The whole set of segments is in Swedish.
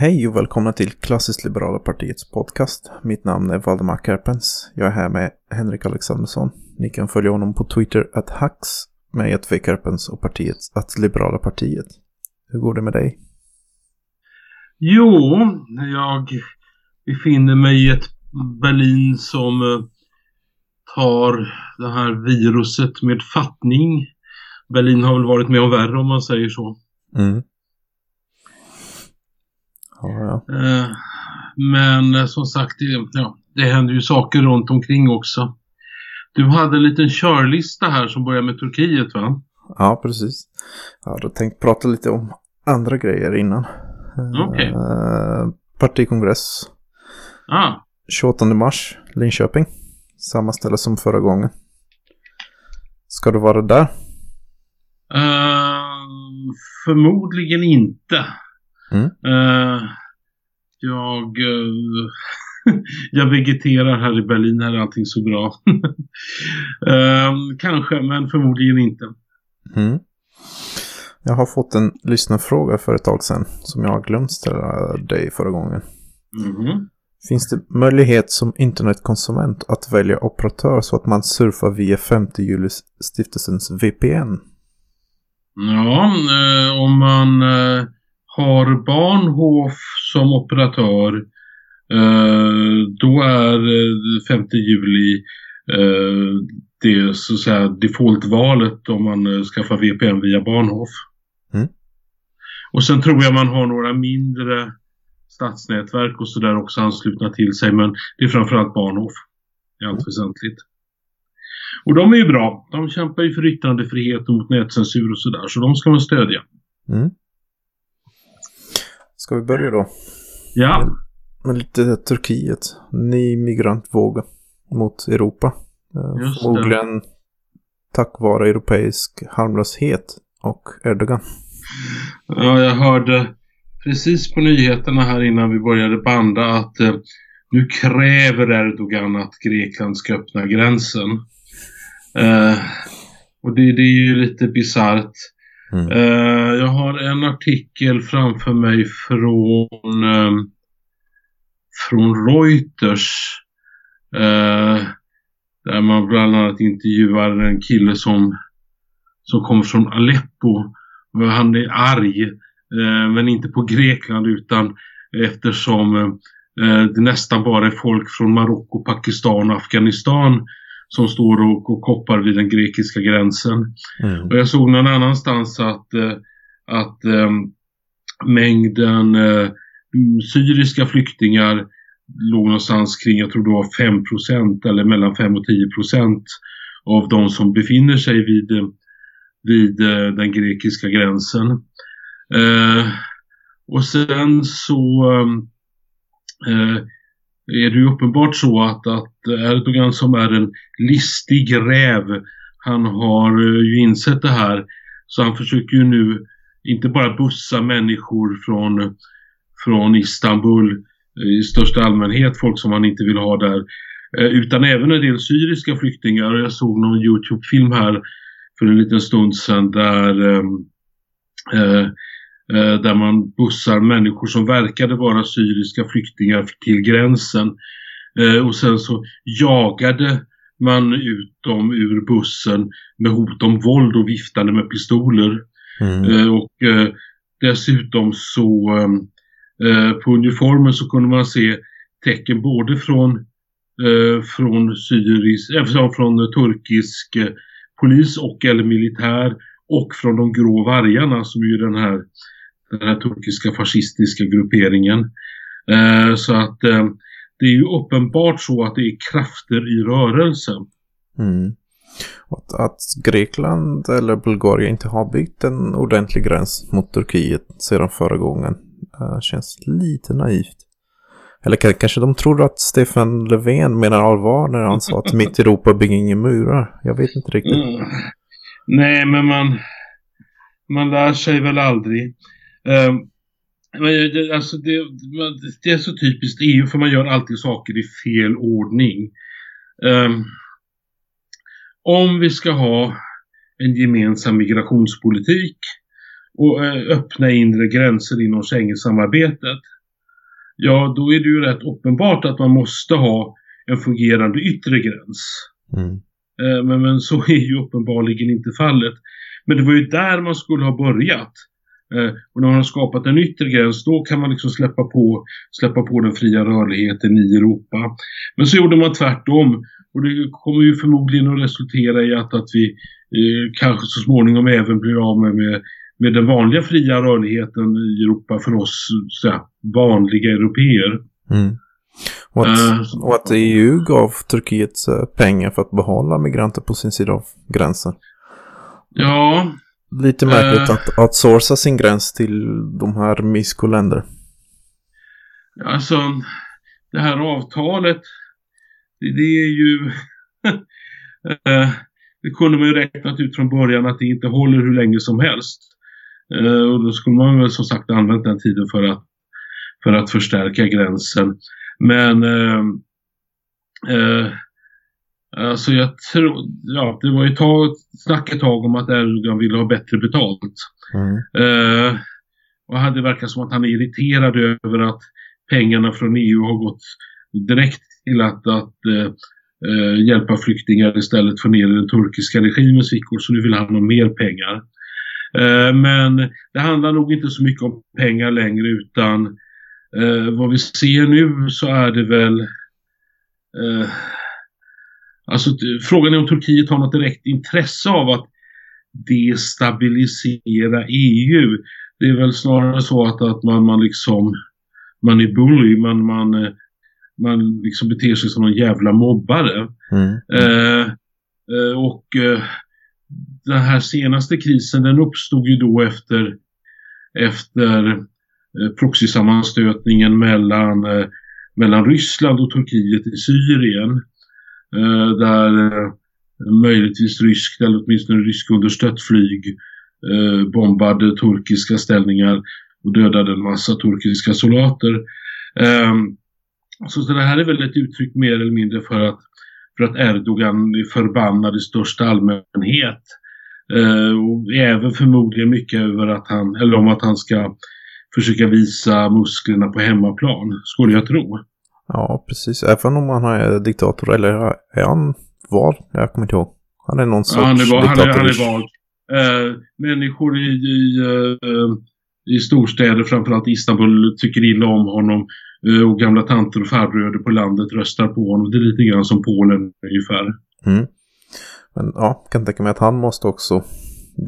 Hej och välkomna till Klassiskt Liberala Partiets podcast. Mitt namn är Valdemar Kerpens. Jag är här med Henrik Alexandersson. Ni kan följa honom på Twitter att Hax, mig att V. Kerpens och partiet att Liberala Partiet. Hur går det med dig? Jo, jag befinner mig i ett Berlin som eh, tar det här viruset med fattning. Berlin har väl varit med om värre om man säger så. Mm. Ja, ja. Eh, Men eh, som sagt, det, ja, det händer ju saker runt omkring också. Du hade en liten körlista här som börjar med Turkiet va? ja, precis. Jag hade tänkt prata lite om andra grejer innan. Okej. Eh, partikongress Ah, 28 mars, Linköping. Samma ställe som förra gången. Ska du vara där? eh, förmodligen inte. Mm. Eh, jag, eh, jag vegeterar här i Berlin, här är allting så bra. Eh, kanske, men förmodligen inte. Mm. Jag har fått en lyssnarfråga för ett tag sedan som jag har glömt ställa dig förra gången. Mhm. Finns det möjlighet som internetkonsument att välja operatör så att man surfar via 5 juli-stiftelsens VPN? Ja, eh, om man eh, har Bahnhof som operatör eh, då är eh, 5 juli eh, det så att säga defaultvalet om man eh, skaffar VPN via Bahnhof. Mm. Och sen tror jag man har några mindre stadsnätverk och sådär också anslutna till sig men det är framförallt Bahnhof i allt väsentligt. Och de är ju bra. De kämpar ju för yttrandefrihet och mot nätcensur och sådär. Så de ska man stödja. Mm. Ska vi börja då? Ja. Med lite Turkiet. Ny migrantvåg mot Europa. Eh, Just. Förmodligen tack vare europeisk harmlöshet och Erdogan. ja, jag hörde precis på nyheterna här innan vi började banda att eh, nu kräver Erdogan att Grekland ska öppna gränsen. Eh, och det, det är ju lite bisarrt. Mm. Eh, jag har en artikel framför mig från, eh, från Reuters. Eh, där man bland annat intervjuar en kille som, som kommer från Aleppo. Han är arg, eh, men inte på Grekland utan eftersom eh, det nästan bara är folk från Marocko, Pakistan och Afghanistan som står och, och koppar vid den grekiska gränsen. Mm. Och jag såg någon annanstans att, eh, att eh, mängden mm, syriska flyktingar låg någonstans kring, jag tror det var 5% eller mellan 5 och 10% av de som befinner sig vid, eh, vid den grekiska gränsen. Eh, och sen så eh, är det ju uppenbart så att, att Erdogan som är en listig räv han har eh, ju insett det här. Så han försöker ju nu inte bara bussa människor från, från Istanbul eh, i största allmänhet, folk som han inte vill ha där. Eh, utan även en del syriska flyktingar. Jag såg någon Youtube-film här för en liten stund sedan där, eh, där man bussar människor som verkade vara syriska flyktingar till gränsen. Eh, och sen så jagade man ut dem ur bussen med hot om våld och viftande med pistoler. Mm. Eh, och eh, dessutom så eh, på uniformen så kunde man se tecken både från eh, från syrisk, eh, från- turkisk eh, polis och eller militär och från de grå vargarna som är ju den här, den här turkiska fascistiska grupperingen. Eh, så att eh, det är ju uppenbart så att det är krafter i rörelse. Mm. Att, att Grekland eller Bulgarien inte har byggt en ordentlig gräns mot Turkiet sedan förra gången eh, känns lite naivt. Eller kanske de tror att Stefan Löfven menar allvar när han sa att mitt Europa bygger inga murar. Jag vet inte riktigt. Mm. Nej, men man, man lär sig väl aldrig. Ehm, men det, alltså det, det är så typiskt EU för man gör alltid saker i fel ordning. Ehm, om vi ska ha en gemensam migrationspolitik och eh, öppna inre gränser inom Schengensamarbetet ja då är det ju rätt uppenbart att man måste ha en fungerande yttre gräns. Mm. Eh, men, men så är ju uppenbarligen inte fallet. Men det var ju där man skulle ha börjat. Eh, och när man har skapat en yttre gräns då kan man liksom släppa på, släppa på den fria rörligheten i Europa. Men så gjorde man tvärtom. Och det kommer ju förmodligen att resultera i att, att vi eh, kanske så småningom även blir av med, med, med den vanliga fria rörligheten i Europa för oss så här, vanliga europeer. Mm. Och, att, Eh, och att EU gav Turkiet eh, pengar för att behålla migranter på sin sida av gränsen. Ja, Lite märkligt Eh. att outsourca sin gräns till de här Misko-länder. Alltså, det här avtalet, det, det är ju... eh, det kunde man ju räknat ut från början att det inte håller hur länge som helst. Eh, och då skulle man väl som sagt använt den tiden för att, för att förstärka gränsen. Men alltså jag tror, ja det var ju tag, snack ett tag om att Erdogan ville ha bättre betalt. Mm. Eh, och det verkar som att han är irriterad över att pengarna från EU har gått direkt till att, att eh, eh, hjälpa flyktingar istället för ner i den turkiska regimens fickor. Så nu vill han ha mer pengar. Eh, men det handlar nog inte så mycket om pengar längre utan eh, vad vi ser nu så är det väl Alltså frågan är om Turkiet har något direkt intresse av att destabilisera EU. Det är väl snarare så att, att man, man liksom man är bully, man, man, eh, man liksom beter sig som en jävla mobbare. Mm. Eh, eh, och eh, den här senaste krisen den uppstod ju då efter, efter eh, proxysammanstötningen mellan, eh, mellan Ryssland och Turkiet i Syrien. Eh, där eh, möjligtvis ryskt eller åtminstone ryskunderstött flyg eh, bombade turkiska ställningar och dödade en massa turkiska soldater. Eh, så, så det här är väl ett uttryck mer eller mindre för att, för att Erdogan är förbannad i största allmänhet. Eh, och även förmodligen mycket över att han, eller om att han ska försöka visa musklerna på hemmaplan, skulle jag tro. Ja, precis. Även om han är diktator, eller är han vald? Jag kommer inte ihåg. Han är någon sorts Ja, han, är, va- han, är, han diktator. är vald. Eh, människor i, i, eh, i storstäder, framförallt Istanbul, tycker illa om honom. Eh, och gamla tanter och farbröder på landet röstar på honom. Det är lite grann som Polen ungefär. Mm. Men ja, kan tänka mig att han måste också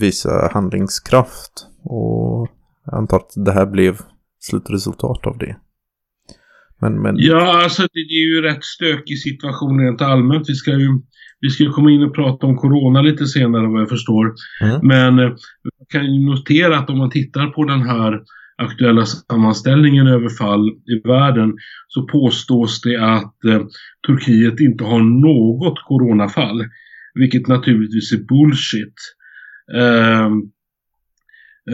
visa handlingskraft. Och jag antar att det här blev slutresultat av det. Men, men Ja, alltså det är ju rätt stökig situation rent allmänt. Vi ska ju vi ska ju komma in och prata om corona lite senare vad jag förstår. Mm. Men eh, jag kan ju notera att om man tittar på den här aktuella sammanställningen över fall i världen så påstås det att eh, Turkiet inte har något coronafall. Vilket naturligtvis är bullshit. Eh,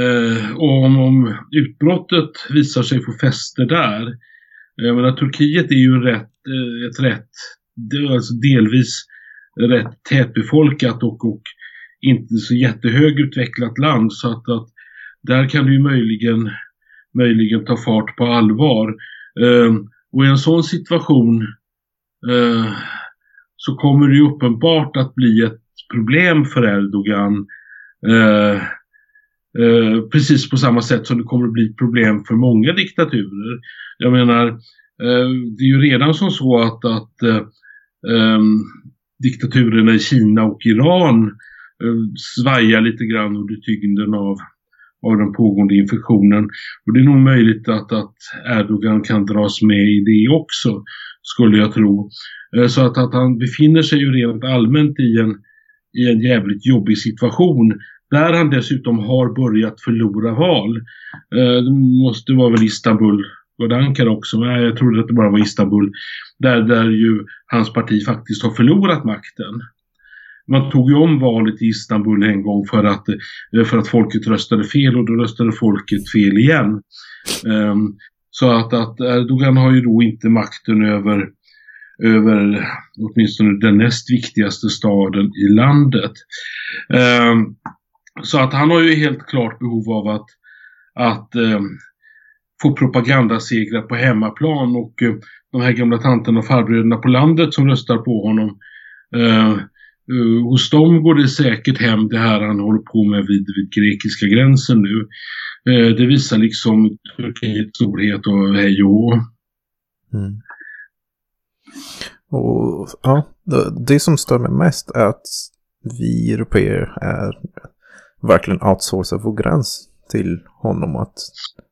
eh, och om, om utbrottet visar sig få fäste där Eh, jag menar, Turkiet är ju en rätt, eh, ett rätt, alltså delvis rätt tätbefolkat och, och inte så jättehögutvecklat land så att, att där kan det ju möjligen, möjligen ta fart på allvar. Eh, och i en sån situation eh, så kommer det ju uppenbart att bli ett problem för Erdogan. Eh, eh, precis på samma sätt som det kommer att bli problem för många diktaturer. Jag menar, eh, det är ju redan som så att, att eh, eh, diktaturerna i Kina och Iran eh, svajar lite grann under tyngden av, av den pågående infektionen. Och det är nog möjligt att, att Erdogan kan dras med i det också, skulle jag tro. Eh, så att, att han befinner sig ju rent allmänt i en, i en jävligt jobbig situation där han dessutom har börjat förlora val. Eh, det måste vara väl Istanbul, var det Ankara också? Nej, jag trodde att det bara var Istanbul. Där, där ju hans parti faktiskt har förlorat makten. Man tog ju om valet i Istanbul en gång för att, eh, för att folket röstade fel och då röstade folket fel igen. Um, så att, att Erdogan har ju då inte makten över, över åtminstone den näst viktigaste staden i landet. Um, så att han har ju helt klart behov av att, att eh, få propagandasegrar på hemmaplan och eh, de här gamla tanterna och farbröderna på landet som röstar på honom. Eh, eh, hos dem går det säkert hem det här han håller på med vid, vid grekiska gränsen nu. Eh, det visar liksom Turkiets storhet och hej och mm. Och ja, det, det som stör mig mest är att vi europeer är verkligen outsourcar vår gräns till honom. Att,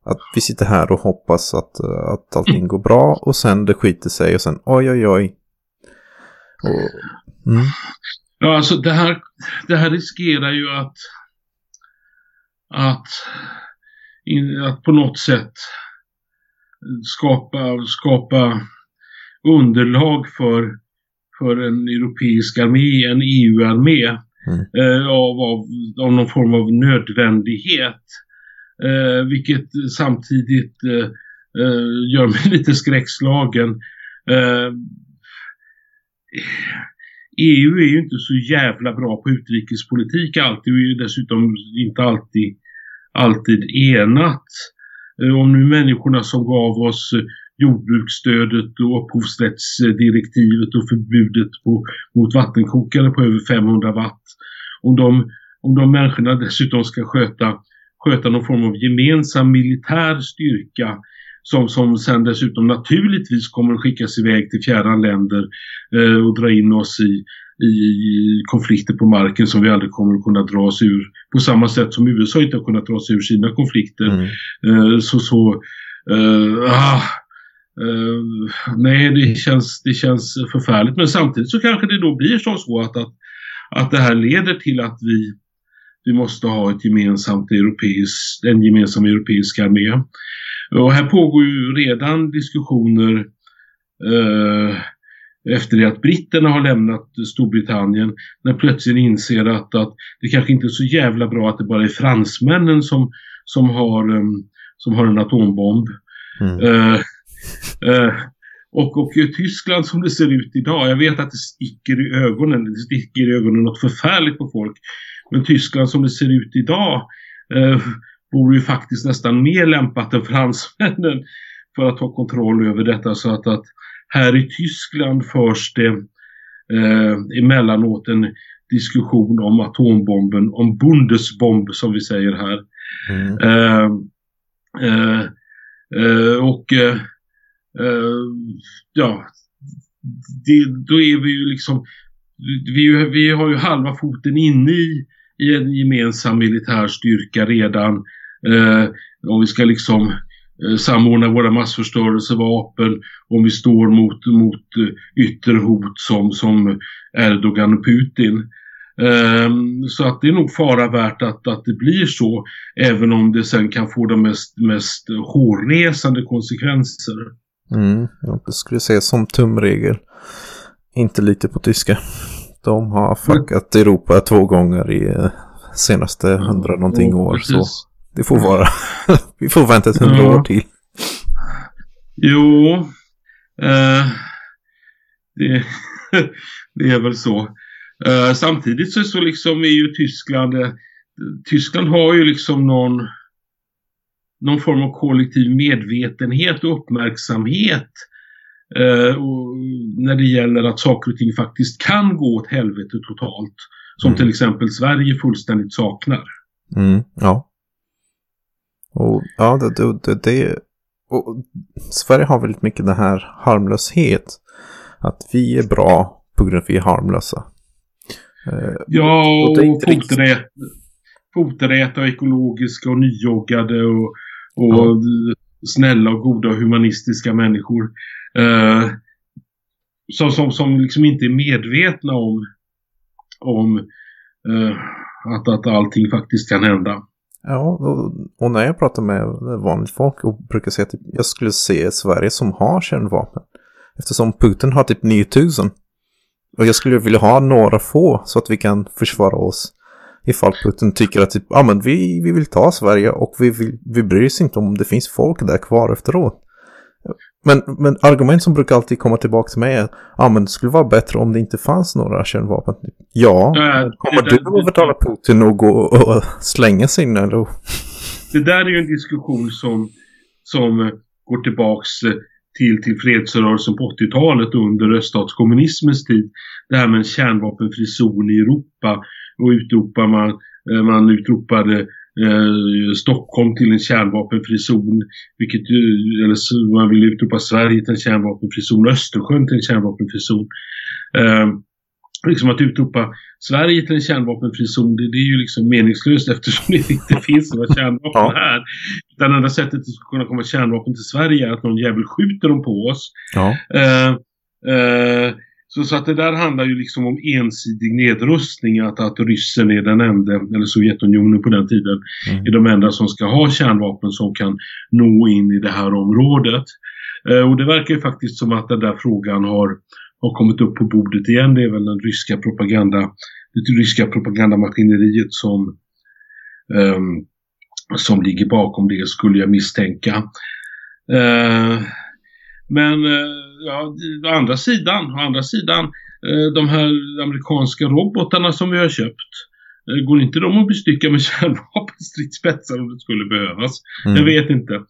att vi sitter här och hoppas att, att allting går bra och sen det skiter sig och sen oj oj oj. Och, mm. Ja, alltså det här, det här riskerar ju att att, in, att på något sätt skapa, skapa underlag för, för en europeisk armé, en EU-armé mm. Eh, av, av, av någon form av nödvändighet. Eh, vilket samtidigt eh, eh gör mig lite skräckslagen. Eh, EU är ju inte så jävla bra på utrikespolitik alltid och är ju dessutom inte alltid, alltid enat. Eh, om nu människorna som gav oss jordbruksstödet och upphovsrättsdirektivet och förbudet på, mot vattenkokare på över 500 watt. Om de, om de människorna dessutom ska sköta, sköta någon form av gemensam militär styrka som, som sen dessutom naturligtvis kommer att skickas iväg till fjärran länder eh, och dra in oss i, i, konflikter på marken som vi aldrig kommer att kunna dra oss ur. På samma sätt som USA inte har kunnat dra sig ur sina konflikter. Mm. Eh, så så eh, ah, Uh, nej, det känns, det känns förfärligt. Men samtidigt så kanske det då blir som så att, att, att det här leder till att vi, vi måste ha ett gemensamt europeiskt, en gemensam europeisk armé. Och här pågår ju redan diskussioner uh, efter det att britterna har lämnat Storbritannien när plötsligt inser att, att det kanske inte är så jävla bra att det bara är fransmännen som, som, har, um, som har en atombomb. Mm. Uh, Eh, och, och Tyskland som det ser ut idag, jag vet att det sticker i ögonen, det sticker i ögonen något förfärligt på folk. Men Tyskland som det ser ut idag eh, vore ju faktiskt nästan mer lämpat än fransmännen för att ha kontroll över detta. Så att, att här i Tyskland förs det eh, emellanåt en diskussion om atombomben, om Bundesbomb som vi säger här. Mm. Eh, eh, eh och eh, Eh, ja, det, då är vi ju liksom vi, vi har ju halva foten inne i, i en gemensam militär styrka redan. Uh, om vi ska liksom uh, samordna våra massförstörelsevapen om vi står mot, mot yttre hot som, som Erdogan och Putin. Um, så att det är nog fara värt att, att det blir så även om det sen kan få de mest, mest hårresande konsekvenser. Mm, jag skulle säga som tumregel. Inte lite på tyska. De har fuckat mm. Europa två gånger i eh, senaste hundra någonting mm, år. Så det får vara. Vi får vänta ett hundra år till. Jo. Eh, det, det, är väl så. Eh, samtidigt så, så liksom är ju Tyskland. Eh, Tyskland har ju liksom någon någon form av kollektiv medvetenhet och uppmärksamhet eh, och när det gäller att saker och ting faktiskt kan gå åt helvete totalt. Som mm. till exempel Sverige fullständigt saknar. Mm, ja. Och ja, det, det, det, och Sverige har väldigt mycket den här harmlöshet. Att vi är bra på grund av att vi är harmlösa. Eh, ja, och, och foträta, foträta och ekologiska och nyjoggade och och ja. snälla och goda och humanistiska människor. Eh, som, som, som liksom inte är medvetna om, om eh, att, att allting faktiskt kan hända. Ja, och, när jag pratar med vanligt folk och brukar säga att jag skulle se Sverige som har kärnvapen. Eftersom Putin har typ 9000. Och jag skulle vilja ha några få så att vi kan försvara oss ifall Putin tycker att typ, ah, men vi, vi vill ta Sverige och vi, vill, vi bryr oss inte om det finns folk där kvar efteråt. Men, men argument som brukar alltid komma tillbaka till mig är ah, men det skulle vara bättre om det inte fanns några kärnvapen. Ja, äh, kommer du att övertala Putin att gå och slänga sig in eller? Det där är ju en diskussion som, som går tillbaks till, till fredsrörelsen på 80-talet under öststatskommunismens tid. Det här med en kärnvapenfri zon i Europa och utropar man, man utropade eh, Stockholm till en kärnvapenfri zon. Vilket, eller man vill utropa Sverige till en kärnvapenfri zon, Östersjön till en kärnvapenfri zon. Eh, liksom att utropa Sverige till en kärnvapenfri zon, det, det, är ju liksom meningslöst eftersom det inte finns några kärnvapen ja. här. Det enda sättet att kunna komma kärnvapen till Sverige är att någon jävel skjuter dem på oss. Ja. Eh, eh, så, så att det där handlar ju liksom om ensidig nedrustning, att, att ryssen är den enda, eller Sovjetunionen på den tiden, mm. är de enda som ska ha kärnvapen som kan nå in i det här området. Eh, och det verkar ju faktiskt som att den där frågan har har kommit upp på bordet igen. Det är väl den ryska propaganda, det ryska propagandamaskineriet som, um, som ligger bakom det skulle jag misstänka. Uh, men uh, ja, å andra sidan, å andra sidan uh, de här amerikanska robotarna som vi har köpt Går inte de att bestycka med kärnvapenstridsspetsar om det skulle behövas? Mm. Jag vet inte.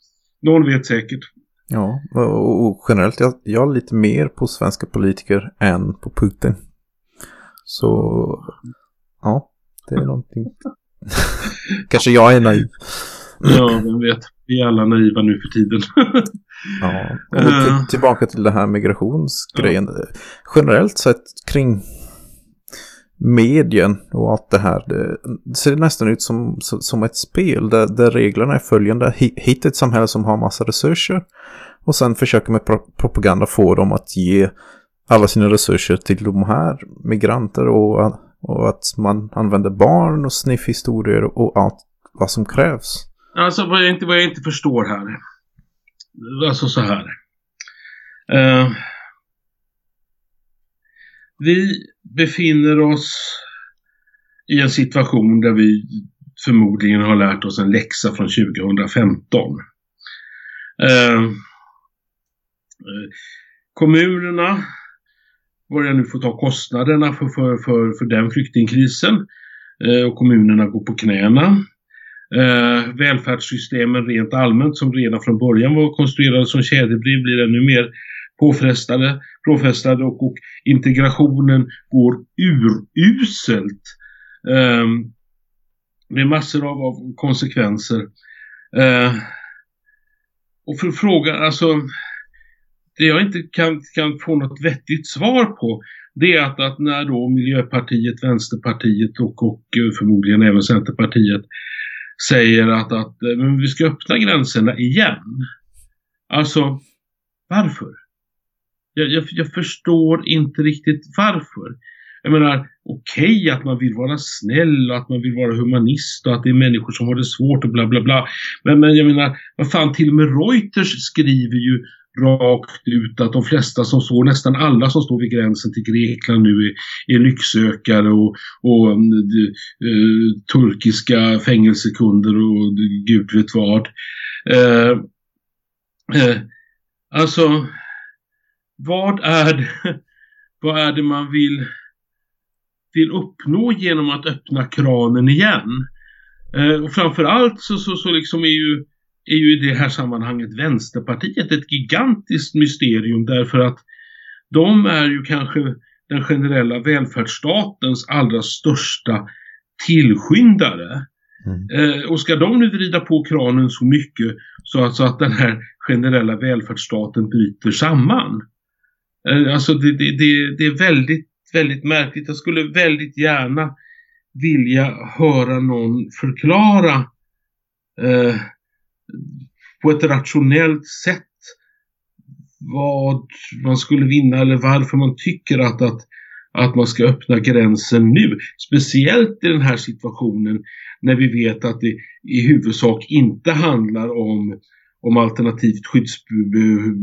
Någon vet säkert. Ja, och generellt jag, jag är lite mer på svenska politiker än på Putin. Så ja, det är någonting. Kanske jag är naiv. Ja, vem vet. Vi är alla naiva nu för tiden. ja, och tillbaka till det här migrationsgrejen. Ja. Generellt sett kring medien och allt det här. Det ser nästan ut som, som ett spel där, där reglerna är följande. Hitta ett samhälle som har massa resurser och sen försöka med pro propaganda få dem att ge alla sina resurser till de här migranter och, och att man använder barn och sniffhistorier och allt vad som krävs. Alltså vad jag inte, vad jag inte förstår här. Alltså så här. Eh, vi befinner oss i en situation där vi förmodligen har lärt oss en läxa från 2015. Eh, kommunerna börjar nu få ta kostnaderna för, för, för, för den flyktingkrisen eh, och kommunerna går på knäna. Eh, välfärdssystemen rent allmänt som redan från början var konstruerade som kedjebrev blir ännu mer påfrestade, påfrestade och, och integrationen går uruselt. Eh, med massor av, av konsekvenser. Eh, och för frågan, alltså det jag inte kan, kan få något vettigt svar på det är att, att när då Miljöpartiet, Vänsterpartiet och, och eh, förmodligen även Centerpartiet säger att, att eh, men vi ska öppna gränserna igen. Alltså, varför? Jag, jag, jag förstår inte riktigt varför. Jag menar, okej okay, att man vill vara snäll och att man vill vara humanist och att det är människor som har det svårt och bla bla bla. Men, men jag menar, vad fan, till och med Reuters skriver ju rakt ut att de flesta som står, nästan alla som står vid gränsen till Grekland nu är, är lycksökare och, och uh, turkiska fängelsekunder och gud vet vad. Eh, eh, alltså vad är det, vad är det man vill, vill uppnå genom att öppna kranen igen? Eh, och framförallt så, så, så liksom är ju, är ju i det här sammanhanget Vänsterpartiet ett gigantiskt mysterium därför att de är ju kanske den generella välfärdsstatens allra största tillskyndare. Mm. Eh, och ska de nu vrida på kranen så mycket så att, så att den här generella välfärdsstaten bryter samman Eh, alltså det, det, det, det är väldigt, väldigt märkligt. Jag skulle väldigt gärna vilja höra någon förklara eh, på ett rationellt sätt vad man skulle vinna eller varför man tycker att, att, att man ska öppna gränsen nu. Speciellt i den här situationen när vi vet att det i huvudsak inte handlar om om alternativt skyddsbehov,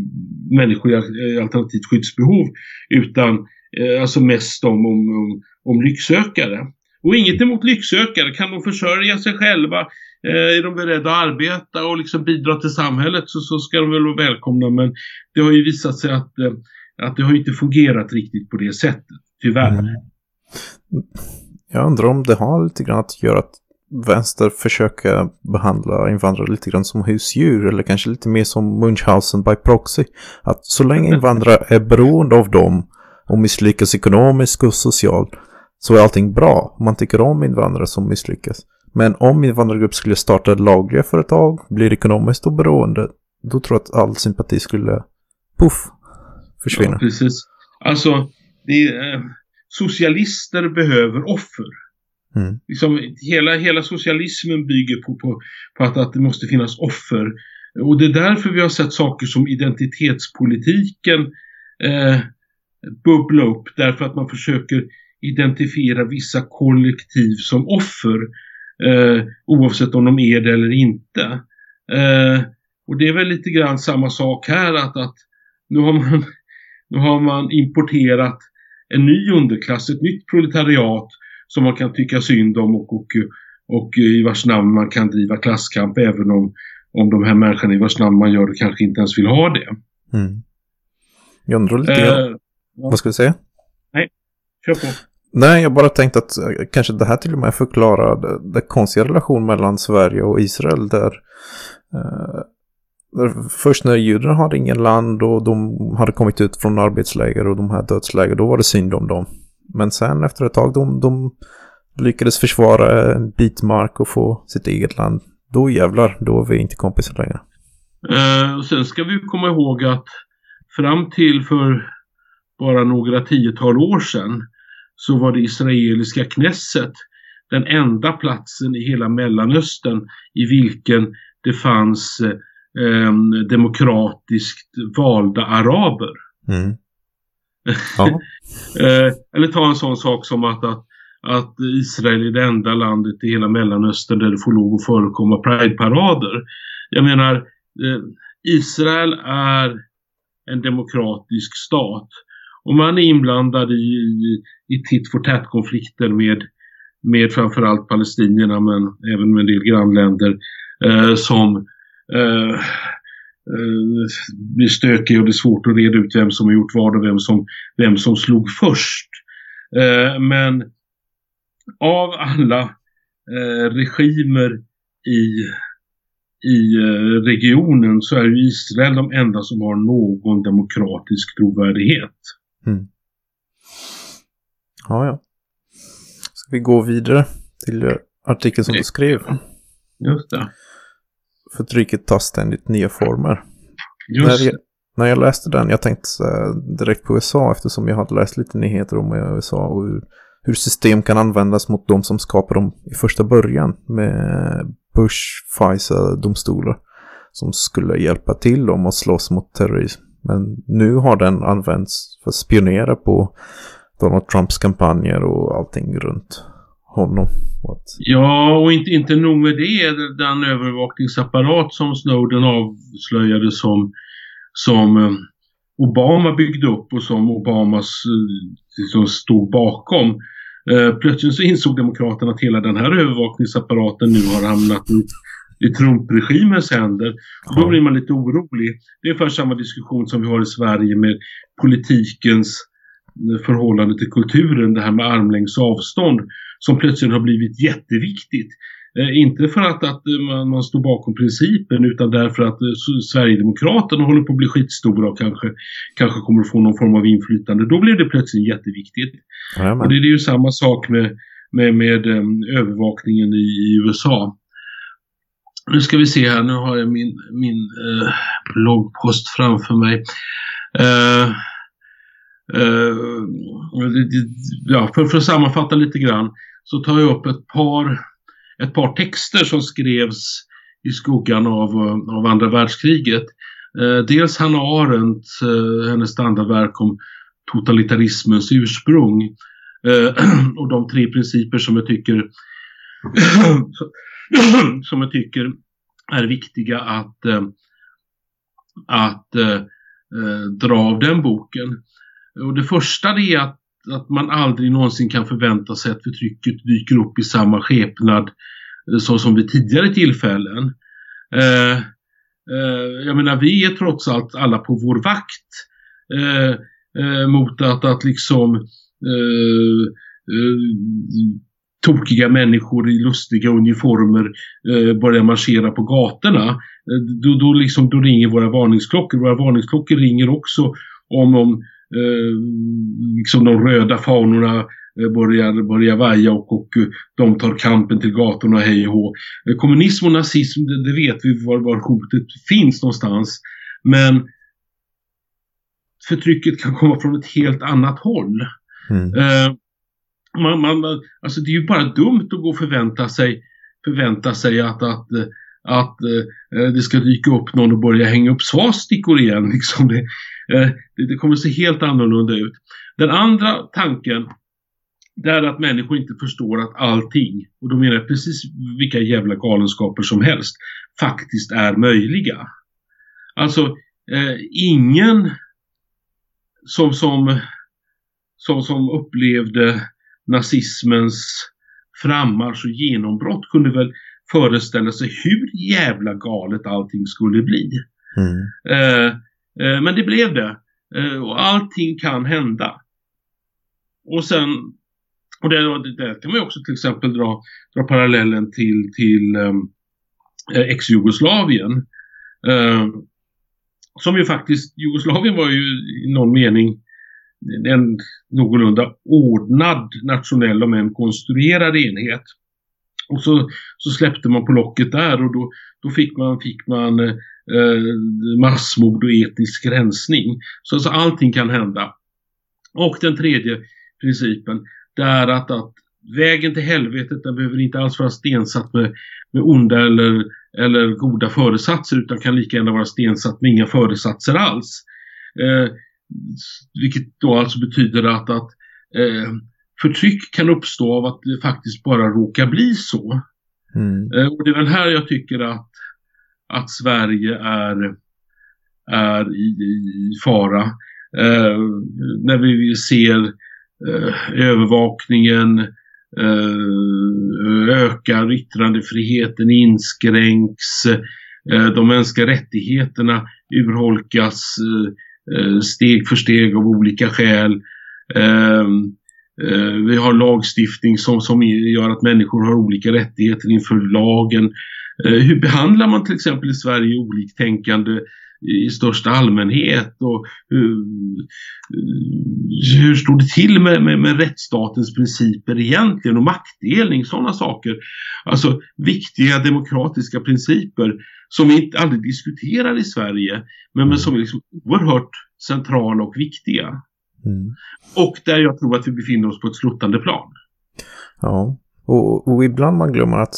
människor i eh, alternativt skyddsbehov utan eh, alltså mest om, om, om, om lycksökare. Och inget emot lycksökare, kan de försörja sig själva, eh, är de beredda att arbeta och liksom bidra till samhället så, så ska de väl vara välkomna men det har ju visat sig att, eh, att det har inte fungerat riktigt på det sättet, tyvärr. Mm. Jag undrar om det har lite grann att göra att vänster försöka behandla invandrare lite grann som husdjur eller kanske lite mer som Munchausen by proxy. Att så länge invandrare är beroende av dem och misslyckas ekonomiskt och socialt så är allting bra. Man tycker om invandrare som misslyckas. Men om invandrargrupp skulle starta lagliga företag, blir ekonomiskt oberoende, då tror jag att all sympati skulle, puff, försvinna. Ja, precis. Alltså, det är, eh, socialister behöver offer. Mm. Liksom, hela, hela socialismen bygger på, på, på att, att det måste finnas offer. Och det är därför vi har sett saker som identitetspolitiken eh, bubbla upp. Därför att man försöker identifiera vissa kollektiv som offer. Eh, oavsett om de är det eller inte. Eh, och det är väl lite grann samma sak här att, att nu, har man, nu har man importerat en ny underklass, ett nytt proletariat som man kan tycka synd om och, och, och i vars namn man kan driva klasskamp även om, om de här människorna i vars namn man gör det kanske inte ens vill ha det. Mm. Jag undrar lite. Eh, Vad ska du säga? kör på. Nej, jag bara tänkte att eh, kanske det här till och med förklarar den, den konstiga relation mellan Sverige och Israel där, eh, där först när judarna hade ingen land och de hade kommit ut från arbetsläger och de här dödsläger, då var det synd om dem. Men sen efter ett tag de, de lyckades försvara en bit mark och få sitt eget land. Då jävlar, då är vi inte kompisar längre. Eh, sen ska vi komma ihåg att fram till för bara några tiotal år sedan så var det israeliska Knesset den enda platsen i hela Mellanöstern i vilken det fanns eh, demokratiskt valda araber. Mm. Ja. Eh, eller ta en sån sak som att, att, att Israel är det enda landet i hela Mellanöstern där det får lov att förekomma prideparader. Jag menar, eh, Israel är en demokratisk stat. Och man är inblandad i, i, titt för tätt konflikter med, med framförallt palestinierna men även med en del grannländer eh, som eh, eh, blir stökiga och det är svårt att reda ut vem som har gjort vad och vem som, vem som slog först. Eh, men av alla eh, regimer i, i eh, regionen så är ju Israel de enda som har någon demokratisk trovärdighet. Mm. Ja, ja. Ska vi gå vidare till artikeln som du skrev? Just det. Förtrycket tar ständigt nya former. Just När jag, när jag läste den, jag tänkte direkt på USA eftersom jag hade läst lite nyheter om USA och hur, hur system kan användas mot de som skapar dem i första början med Bush, Pfizer-domstolar som skulle hjälpa till dem att slåss mot terrorism. Men nu har den använts för att spionera på Donald Trumps kampanjer och allting runt honom. Och att, Ja, och inte, inte nog med det. Den övervakningsapparat som Snowden avslöjade som, som eh, Obama byggde upp och som Obamas eh, liksom stod bakom. Eh, plötsligt så insåg demokraterna att hela den här övervakningsapparaten nu har hamnat i, i Trump-regimens händer. Då blir man lite orolig. Det är ungefär samma diskussion som vi har i Sverige med politikens eh, förhållande till kulturen, det här med armlängds avstånd som plötsligt har blivit jätteviktigt. Eh, inte för att, att eh, man, man står bakom principen utan därför att eh, Sverigedemokraterna håller på att bli skitstora och kanske, kanske kommer att få någon form av inflytande. Då blir det plötsligt jätteviktigt. Och Jajamän. det, det är ju samma sak med, med, med eh, övervakningen i, i USA. Nu ska vi se här, nu har jag min, min eh, bloggpost framför mig. Det- Eh, ja, för, för att sammanfatta lite grann så tar jag upp ett par, ett par texter som skrevs i skuggan av, eh, av andra världskriget. Eh, dels Hanna Arendt, hennes standardverk om totalitarismens ursprung. Och de tre principer som jag tycker som jag tycker är viktiga att, att dra av den boken. Och det första det är att, att man aldrig någonsin kan förvänta sig att förtrycket dyker upp i samma skepnad eh, så som vid tidigare tillfällen. Eh, eh, jag menar, vi är trots allt alla på vår vakt eh, eh, mot att, att liksom eh, eh, tokiga människor i lustiga uniformer eh, börjar marschera på gatorna. Eh, då, då, liksom, då ringer våra varningsklockor. Våra varningsklockor ringer också om, om eh, liksom de röda fanorna eh, börjar, börjar vaja och, och de tar kampen till gatorna hej och hå. Kommunism och nazism, det, det vet vi var, var hotet finns någonstans. Men förtrycket kan komma från ett helt annat håll. Mm. Eh, man, man, alltså det är ju bara dumt att gå och förvänta sig, förvänta sig att, att, att eh, eh, det ska dyka upp någon och börja hänga upp svastikor igen. Liksom det, eh, det, det kommer se helt annorlunda ut. Den andra tanken det är att människor inte förstår att allting, och då menar jag precis vilka jävla galenskaper som helst, faktiskt är möjliga. Alltså, eh, ingen som, som, som, som upplevde nazismens frammarsch och genombrott kunde väl föreställa sig hur jävla galet allting skulle bli. Mm. Eh, eh, men det blev det. Eh, och allting kan hända. Och sen, och det, det kan man också till exempel dra, dra parallellen till, till um, ex-Jugoslavien. Som ju faktiskt, Jugoslavien var ju i någon mening en någorlunda ordnad nationell om en konstruerad enhet. Och så, så släppte man på locket där och då, då fick man, fick man eh, massmord och etnisk rensning. Så alltså allting kan hända. Och den tredje principen, det är att, att vägen till helvetet den behöver inte alls vara stensatt med, med onda eller, eller goda föresatser utan kan lika gärna vara stensatt med inga föresatser alls. Eh, vilket då alltså betyder att, att eh, förtryck kan uppstå av att det faktiskt bara råkar bli så. Mm. Eh, och det är väl här jag tycker att, att Sverige är, är i, i fara. Eh, när vi ser eh, övervakningen eh, ökar, yttrandefriheten inskränks, eh, de mänskliga rättigheterna urholkas Eh, steg för steg av olika skäl. Eh, vi har lagstiftning som, som gör att människor har olika rättigheter inför lagen. Eh, hur behandlar man till exempel i Sverige oliktänkande i största allmänhet och hur, hur står det till med, med, med, rättsstatens principer egentligen och maktdelning, sådana saker. Alltså viktiga demokratiska principer som vi inte aldrig diskuterar i Sverige men, men mm. som är liksom oerhört centrala och viktiga. Mm. Och där jag tror att vi befinner oss på ett sluttande plan. Ja, och, och ibland man glömmer att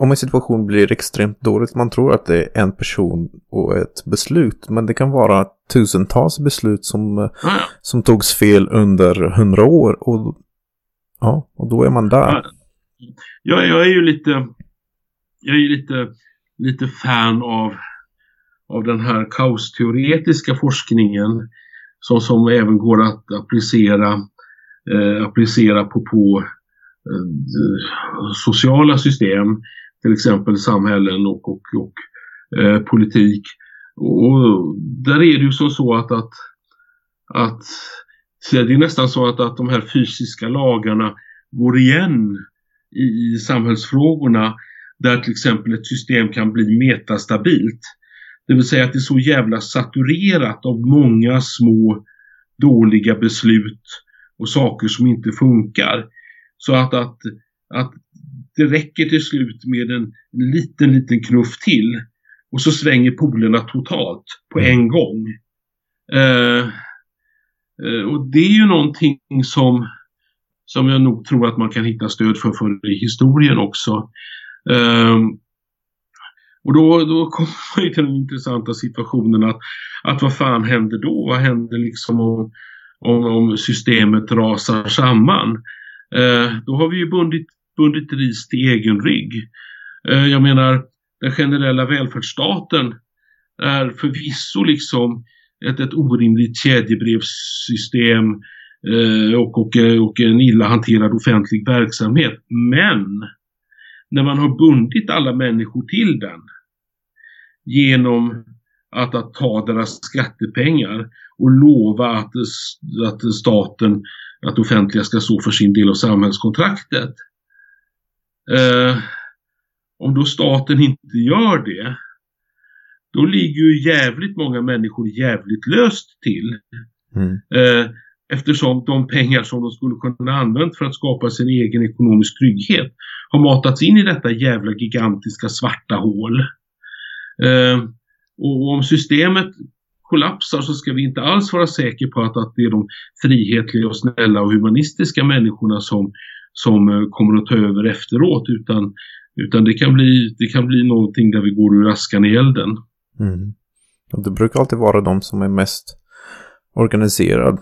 om en situation blir extremt dåligt, man tror att det är en person och ett beslut, men det kan vara tusentals beslut som, ah, ja. som togs fel under hundra år och, ja, och då är man där. Ja, jag är ju lite, jag är lite, lite fan av, av den här kaosteoretiska forskningen som, som även går att applicera, eh, applicera på, på eh, sociala system till exempel samhällen och, och, och eh, politik. Och där är det ju som så att, att, att det är nästan så att, att de här fysiska lagarna går igen i, i samhällsfrågorna där till exempel ett system kan bli metastabilt. Det vill säga att det är så jävla saturerat av många små dåliga beslut och saker som inte funkar. Så att, att, att det räcker till slut med en liten, liten knuff till. Och så svänger polerna totalt på mm. en gång. Eh, eh, och det är ju någonting som, som jag nog tror att man kan hitta stöd för, för i historien också. Eh, och då, då kommer man ju till den intressanta situationen att, att vad fan händer då? Vad händer liksom om, om, om systemet rasar samman? Eh, då har vi ju bundit bundit ris till egen rygg. Eh, jag menar, den generella välfärdsstaten är förvisso liksom ett, ett orimligt kedjebrevssystem eh, och, och, och en illa hanterad offentlig verksamhet. Men när man har bundit alla människor till den genom att, att ta deras skattepengar och lova att, att staten, att offentliga ska stå för sin del av samhällskontraktet. Eh, om då staten inte gör det, då ligger ju jävligt många människor jävligt löst till. Mm. Eh, eftersom de pengar som de skulle kunna använt för att skapa sin egen ekonomisk trygghet har matats in i detta jävla gigantiska svarta hål. Eh, och om systemet kollapsar så ska vi inte alls vara säkra på att, att det är de frihetliga och snälla och humanistiska människorna som, som eh, kommer att ta över efteråt utan, utan det, kan bli, det kan bli någonting där vi går ur askan i elden. Mm. Det brukar alltid vara de som är mest organiserad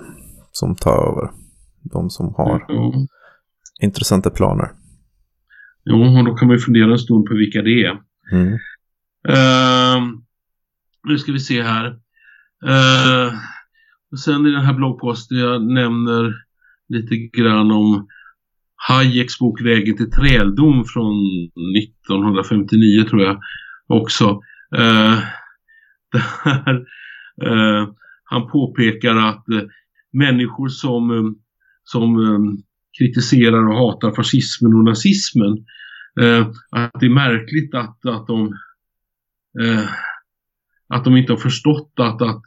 som tar över. De som har mm. intressanta planer. Jo, och då kan man ju fundera en stund på vilka det är. Mm. Uh, nu ska vi se här. Uh, och sen i den här bloggposten jag nämner lite grann om Hayeks bok Vägen till träldom från 1959 tror jag också. Uh, där han påpekar att uh, människor som, som kritiserar och hatar fascismen och nazismen att det är märkligt att, att de att de inte har förstått att, att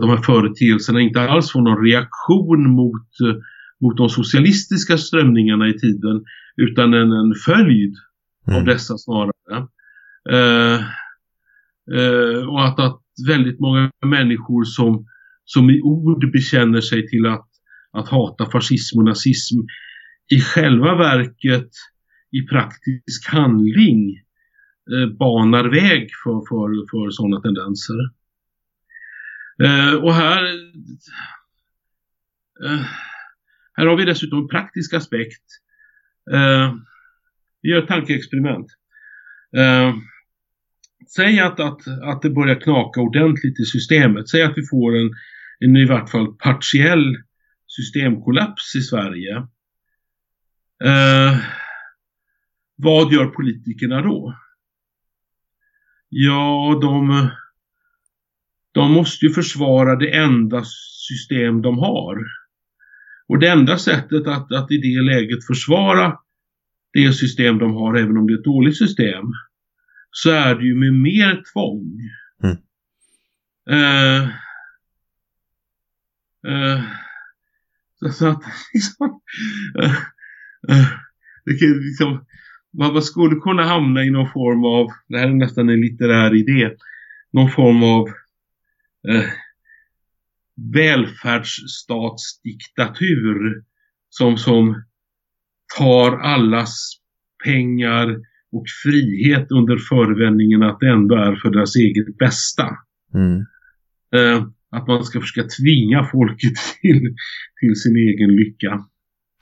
de här företeelserna inte alls får någon reaktion mot mot de socialistiska strömningarna i tiden utan en, en följd mm. av dessa snarare. Eh, eh, och att, att väldigt många människor som, som i ord bekänner sig till att, att hata fascism och nazism i själva verket i praktisk handling eh, banar väg för, för, för sådana tendenser. Eh, och här eh, här har vi dessutom en praktisk aspekt. Eh, vi gör ett tankeexperiment. Eh, säg att, att, att det börjar knaka ordentligt i systemet. Säg att vi får en, en i vart fall partiell systemkollaps i Sverige. Eh, vad gör politikerna då? Ja, de, de måste ju försvara det enda system de har. Och det enda sättet att, att i det läget försvara det system de har, även om det är ett dåligt system, så är det ju med mer tvång. Mm. Uh, uh, så, så, att liksom, uh, det kan, liksom, man, man skulle kunna hamna i någon form av, det här är nästan en litterär idé, någon form av välfärdsstatsdiktatur som, som tar allas pengar och frihet under förevändningen att det ändå är för deras eget bästa. Mm. Eh, att man ska försöka tvinga folket till, till sin egen lycka.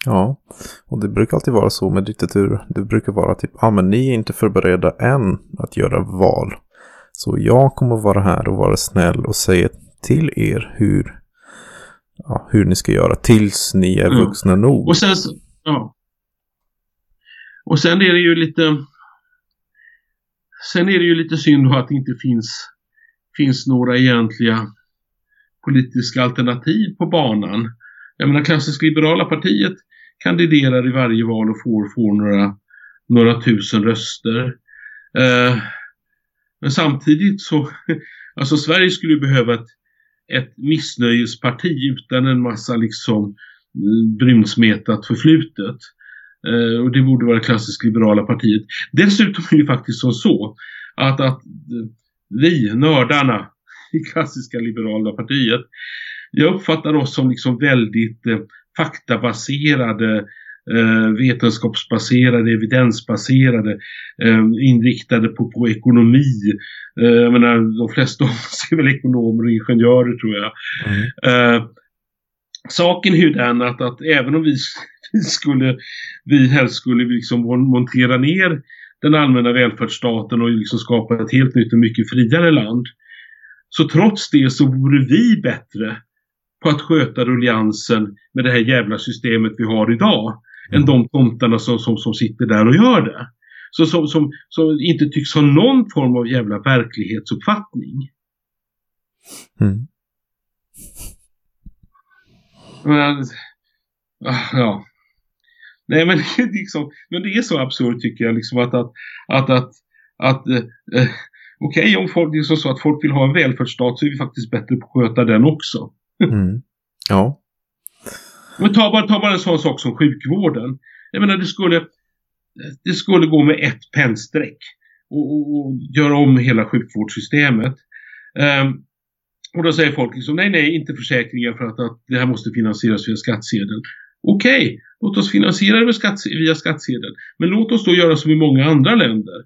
Ja, och det brukar alltid vara så med diktatur. Det brukar vara typ, ja ah, men ni är inte förberedda än att göra val. Så jag kommer vara här och vara snäll och säga till er hur, ja, hur ni ska göra tills ni är vuxna mm. nog. Och sen, ja. Och sen är det ju lite Sen är det ju lite synd att det inte finns, finns några egentliga politiska alternativ på banan. Jag menar klassiska liberala partiet kandiderar i varje val och får, får några, några tusen röster. Eh, men samtidigt så, alltså Sverige skulle behöva ett, ett missnöjesparti utan en massa liksom mm, brunsmetat förflutet. Eh, och det borde vara klassiskt liberala partiet. Dessutom är det faktiskt som så att, att eh, vi, nördarna i klassiska liberala partiet, jag uppfattar oss som liksom väldigt eh, faktabaserade eh, vetenskapsbaserade, evidensbaserade, eh, inriktade på, på ekonomi. Eh, jag menar, de flesta av oss är väl ekonomer och ingenjörer tror jag. Mm. Eh, saken är ju den att, att även om vi, vi skulle, vi helst skulle liksom montera ner den allmänna välfärdsstaten och liksom skapa ett helt nytt och mycket friare land. Så trots det så vore vi bättre på att sköta rulliansen med det här jävla systemet vi har idag än de tomtarna som, som, som sitter där och gör det. Så, som, som, som inte tycks ha någon form av jävla verklighetsuppfattning. Mm. Men, ah, ja. Nej men liksom, men det är så absurt tycker jag liksom att att, att, att, att eh okej okay, om folk, det är så att folk vill ha en välfärdsstat så är vi faktiskt bättre på att sköta den också. Mm. Ja. Men ta bara, ta bara en sån sak som sjukvården. Jag menar det skulle, det skulle gå med ett pennstreck och, och, och göra om hela sjukvårdssystemet. Um, och då säger folk liksom, nej, nej, inte försäkringar för att, att det här måste finansieras via skattsedeln. Okej, okay, låt oss finansiera det skatt, via skattsedeln. Men låt oss då göra som i många andra länder.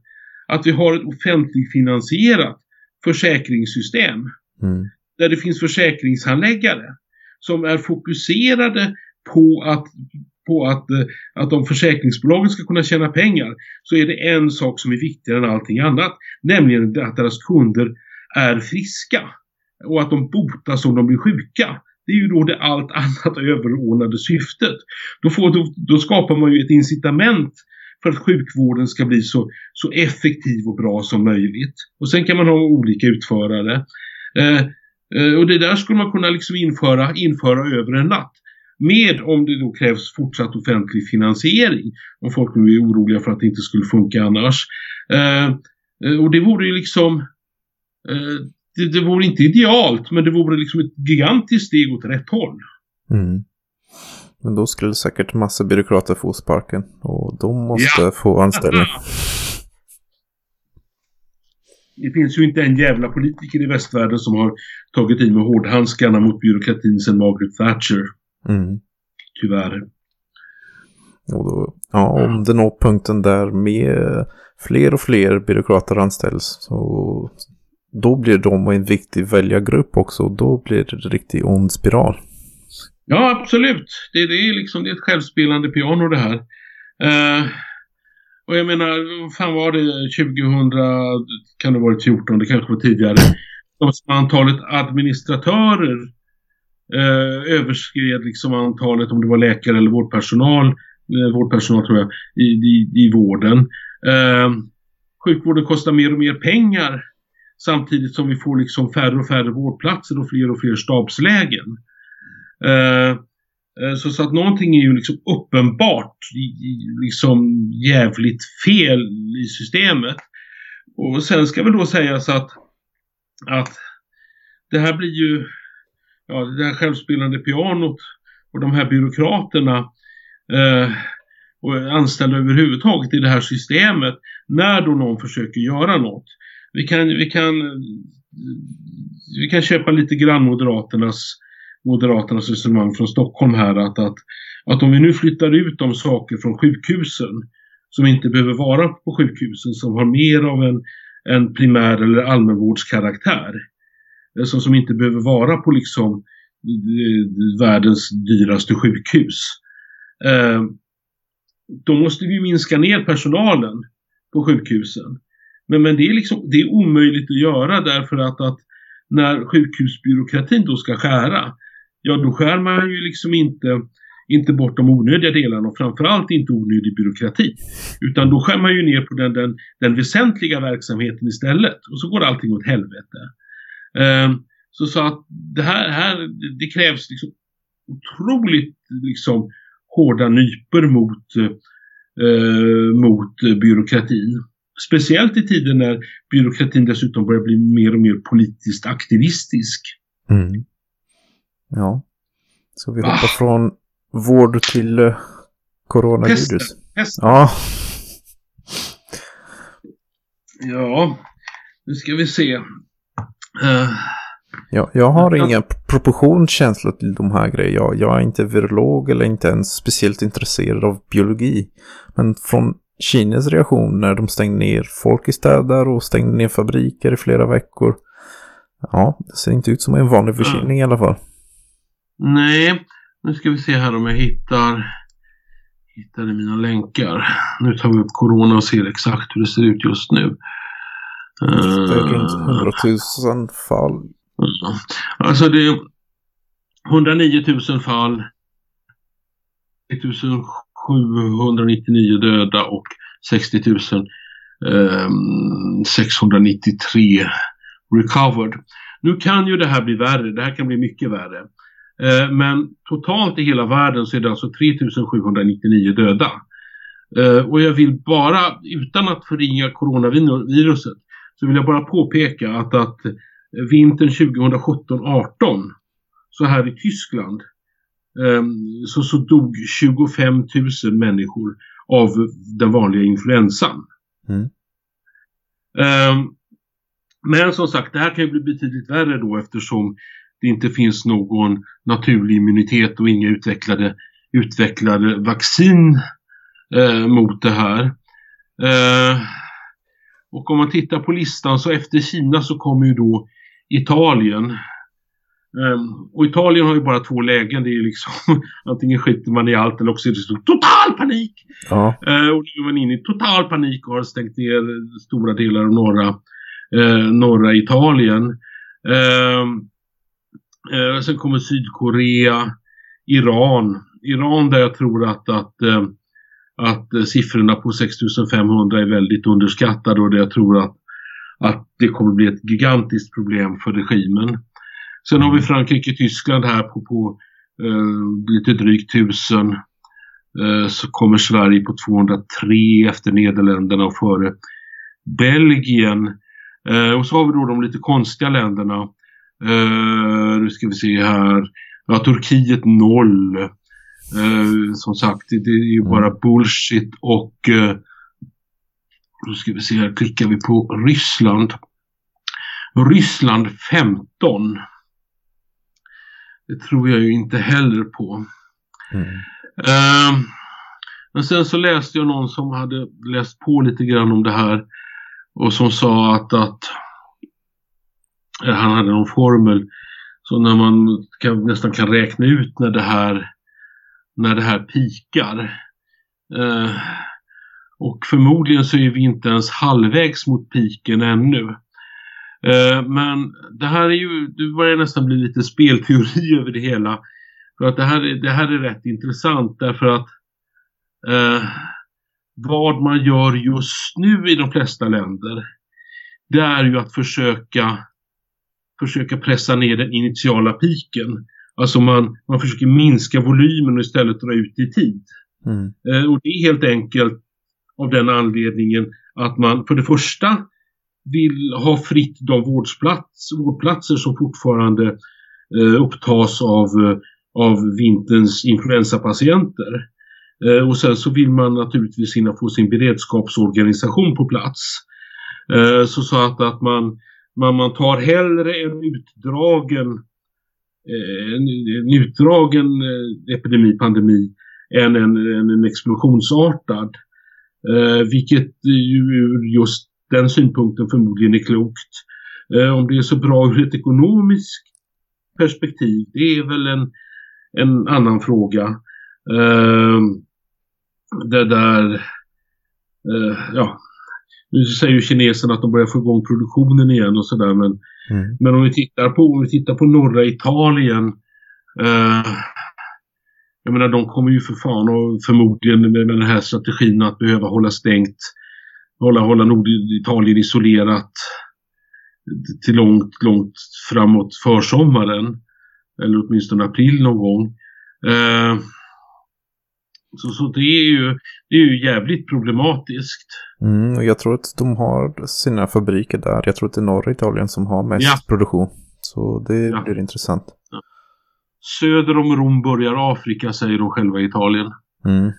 Att vi har ett offentligfinansierat försäkringssystem. Mm. Där det finns försäkringshandläggare som är fokuserade på att på att, eh, att om försäkringsbolagen ska kunna tjäna pengar så är det en sak som är viktigare än allting annat. Nämligen att deras kunder är friska och att de botas om de blir sjuka. Det är ju då det allt annat överordnade syftet. Då, får, då, då skapar man ju ett incitament för att sjukvården ska bli så, så effektiv och bra som möjligt. Och sen kan man ha olika utförare. Eh, eh, och det där skulle man kunna liksom införa, införa över en natt. Med om det då krävs fortsatt offentlig finansiering. Om folk nu är oroliga för att det inte skulle funka annars. Eh, eh och det vore ju liksom eh, det, det vore inte idealt men det vore liksom ett gigantiskt steg åt rätt håll. Mm. Men då skulle säkert massa byråkrater få sparken och de måste ja. få anställning. Det finns ju inte en jävla politiker i västvärlden som har tagit i med hårdhandskarna mot byråkratin sedan Margaret Thatcher. Mm. Tyvärr. Och då, ja, om det når punkten där med fler och fler byråkrater anställs så då blir de en viktig väljargrupp också. Då blir det en riktig ond spiral. Ja, absolut. Det, det, är liksom det är ett självspelande piano det här. Eh, och jag menar, vad fan var det 2000, kan det ha varit 14, det kanske var tidigare. Antalet administratörer eh, överskred liksom antalet, om det var läkare eller vårdpersonal, eh, vårdpersonal tror jag, i, i, i vården. Eh, sjukvården kostar mer och mer pengar Samtidigt som vi får liksom färre och färre vårdplatser och fler och fler stabslägen. Eh, eh, så, så att någonting är ju liksom uppenbart liksom jävligt fel i systemet. Och sen ska väl då sägas att, att det här blir ju ja, det här självspelande pianot och de här byråkraterna eh, och anställda överhuvudtaget i det här systemet när då någon försöker göra något vi kan, vi kan, vi kan köpa lite grann Moderaternas, Moderaternas resonemang från Stockholm här att, att, att om vi nu flyttar ut de saker från sjukhusen som inte behöver vara på sjukhusen som har mer av en, en primär eller allmänvårdskaraktär eh, som, som inte behöver vara på liksom eh, världens dyraste sjukhus. Eh, då måste vi minska ner personalen på sjukhusen. Men, men det, är liksom, det är omöjligt att göra därför att, att när sjukhusbyråkratin då ska skära, ja då skär man ju liksom inte, inte bort de onödiga delarna och framförallt inte onödig byråkrati. Utan då skär man ju ner på den, den, den väsentliga verksamheten istället och så går allting åt helvete. Um, så, så att det här, här det krävs liksom otroligt liksom hårda nyper mot, uh, mot byråkratin. Speciellt i tider när byråkratin dessutom börjar bli mer och mer politiskt aktivistisk. Mm. Ja. Så vi hoppar ah. från vård till uh, coronavirus. Hästen. Ja. Ja, nu ska vi se. Uh. Ja, jag har ja. ingen proportionskänsla till de här grejerna. Jag, jag är inte virolog eller inte ens speciellt intresserad av biologi. Men från Kinas reaktion när de stängde ner folk i städer och stängde ner fabriker i flera veckor. Ja, det ser inte ut som en vanlig förkylning i alla fall. Nej, nu ska vi se här om jag hittar hittar mina länkar. Nu tar vi upp corona och ser exakt hur det ser ut just nu. Det är runt 100 000 fall. Alltså det är 109 000 fall. 1000 799 döda och 60 693 recovered. Nu kan ju det här bli värre, det här kan bli mycket värre. Eh, men totalt i hela världen så är det alltså 3799 döda. Eh, och jag vill bara, utan att förringa coronaviruset, så vill jag bara påpeka att, att vintern 2017-18 så här i Tyskland ehm, så, så dog 25 000 människor av den vanliga influensan. Mm. Um, men som sagt, det här kan ju bli betydligt värre då eftersom det inte finns någon naturlig immunitet och inga utvecklade, utvecklade vaccin eh, mot det här. Eh, och om man tittar på listan så efter Kina så kommer ju då Italien. Um, och Italien har ju bara två lägen. Det är liksom antingen skiter man i allt eller också är det total panik. Ja. Uh, och nu är man inne i total panik och har stängt ner stora delar av norra, uh, norra Italien. Uh, Eh, sen kommer Sydkorea, Iran. Iran där jag tror att, att, eh, att siffrorna på 6500 är väldigt underskattade och där jag tror att att det kommer bli ett gigantiskt problem för regimen. Sen har vi Frankrike Tyskland här på, på eh, lite drygt 1000. Eh, så kommer Sverige på 203 efter Nederländerna och före Belgien. Eh, och så har vi då de lite konstiga länderna. Eh, nu ska vi se här. Ja, Turkiet noll. Eh, som sagt, det, är ju bara mm. bullshit och eh, då ska vi se här, klickar vi på Ryssland. Ryssland 15. Det tror jag ju inte heller på. Mm. Uh, men sen så läste jag någon som hade läst på lite grann om det här och som sa att, att Eh, han hade någon formel så när man kan, nästan kan räkna ut när det här när det här pikar. Eh, och förmodligen så är vi inte ens halvvägs mot piken ännu. Eh, men det här är ju, det börjar nästan bli lite spelteori över det hela. För att det här, det här är rätt intressant därför att eh, vad man gör just nu i de flesta länder det är ju att försöka försöka pressa ner den initiala piken. Alltså man, man försöker minska volymen och istället dra ut i tid. Mm. Eh, och det är helt enkelt av den anledningen att man för det första vill ha fritt de vårdplats, vårdplatser som fortfarande eh, upptas av, eh, av vinterns influensapatienter. Eh, och sen så vill man naturligtvis hinna få sin beredskapsorganisation på plats. Eh, så, så att, att man, man, man tar hellre en utdragen eh, en, en utdragen eh, epidemi, pandemi än en, en, en explosionsartad. Eh, vilket ju ur just den synpunkten förmodligen är klokt. Eh, om det är så bra ur ett ekonomiskt perspektiv, det är väl en, en annan fråga. Eh, det där, eh, ja, nu säger ju kineserna att de börjar få igång produktionen igen och sådär men, mm. men om vi tittar på, om vi tittar på norra Italien eh, jag menar de kommer ju för fan och förmodligen med, med den här strategin att behöva hålla stängt, hålla, hålla Norditalien isolerat till långt, långt framåt försommaren. Eller åtminstone april någon gång. Eh, så, så det, är ju, det är ju jävligt problematiskt. Mm, jag tror att de har sina fabriker där. Jag tror att det är norra Italien som har mest ja. produktion. Så det ja. blir intressant. Ja. Söder om Rom börjar Afrika, säger de själva i Italien. Mm.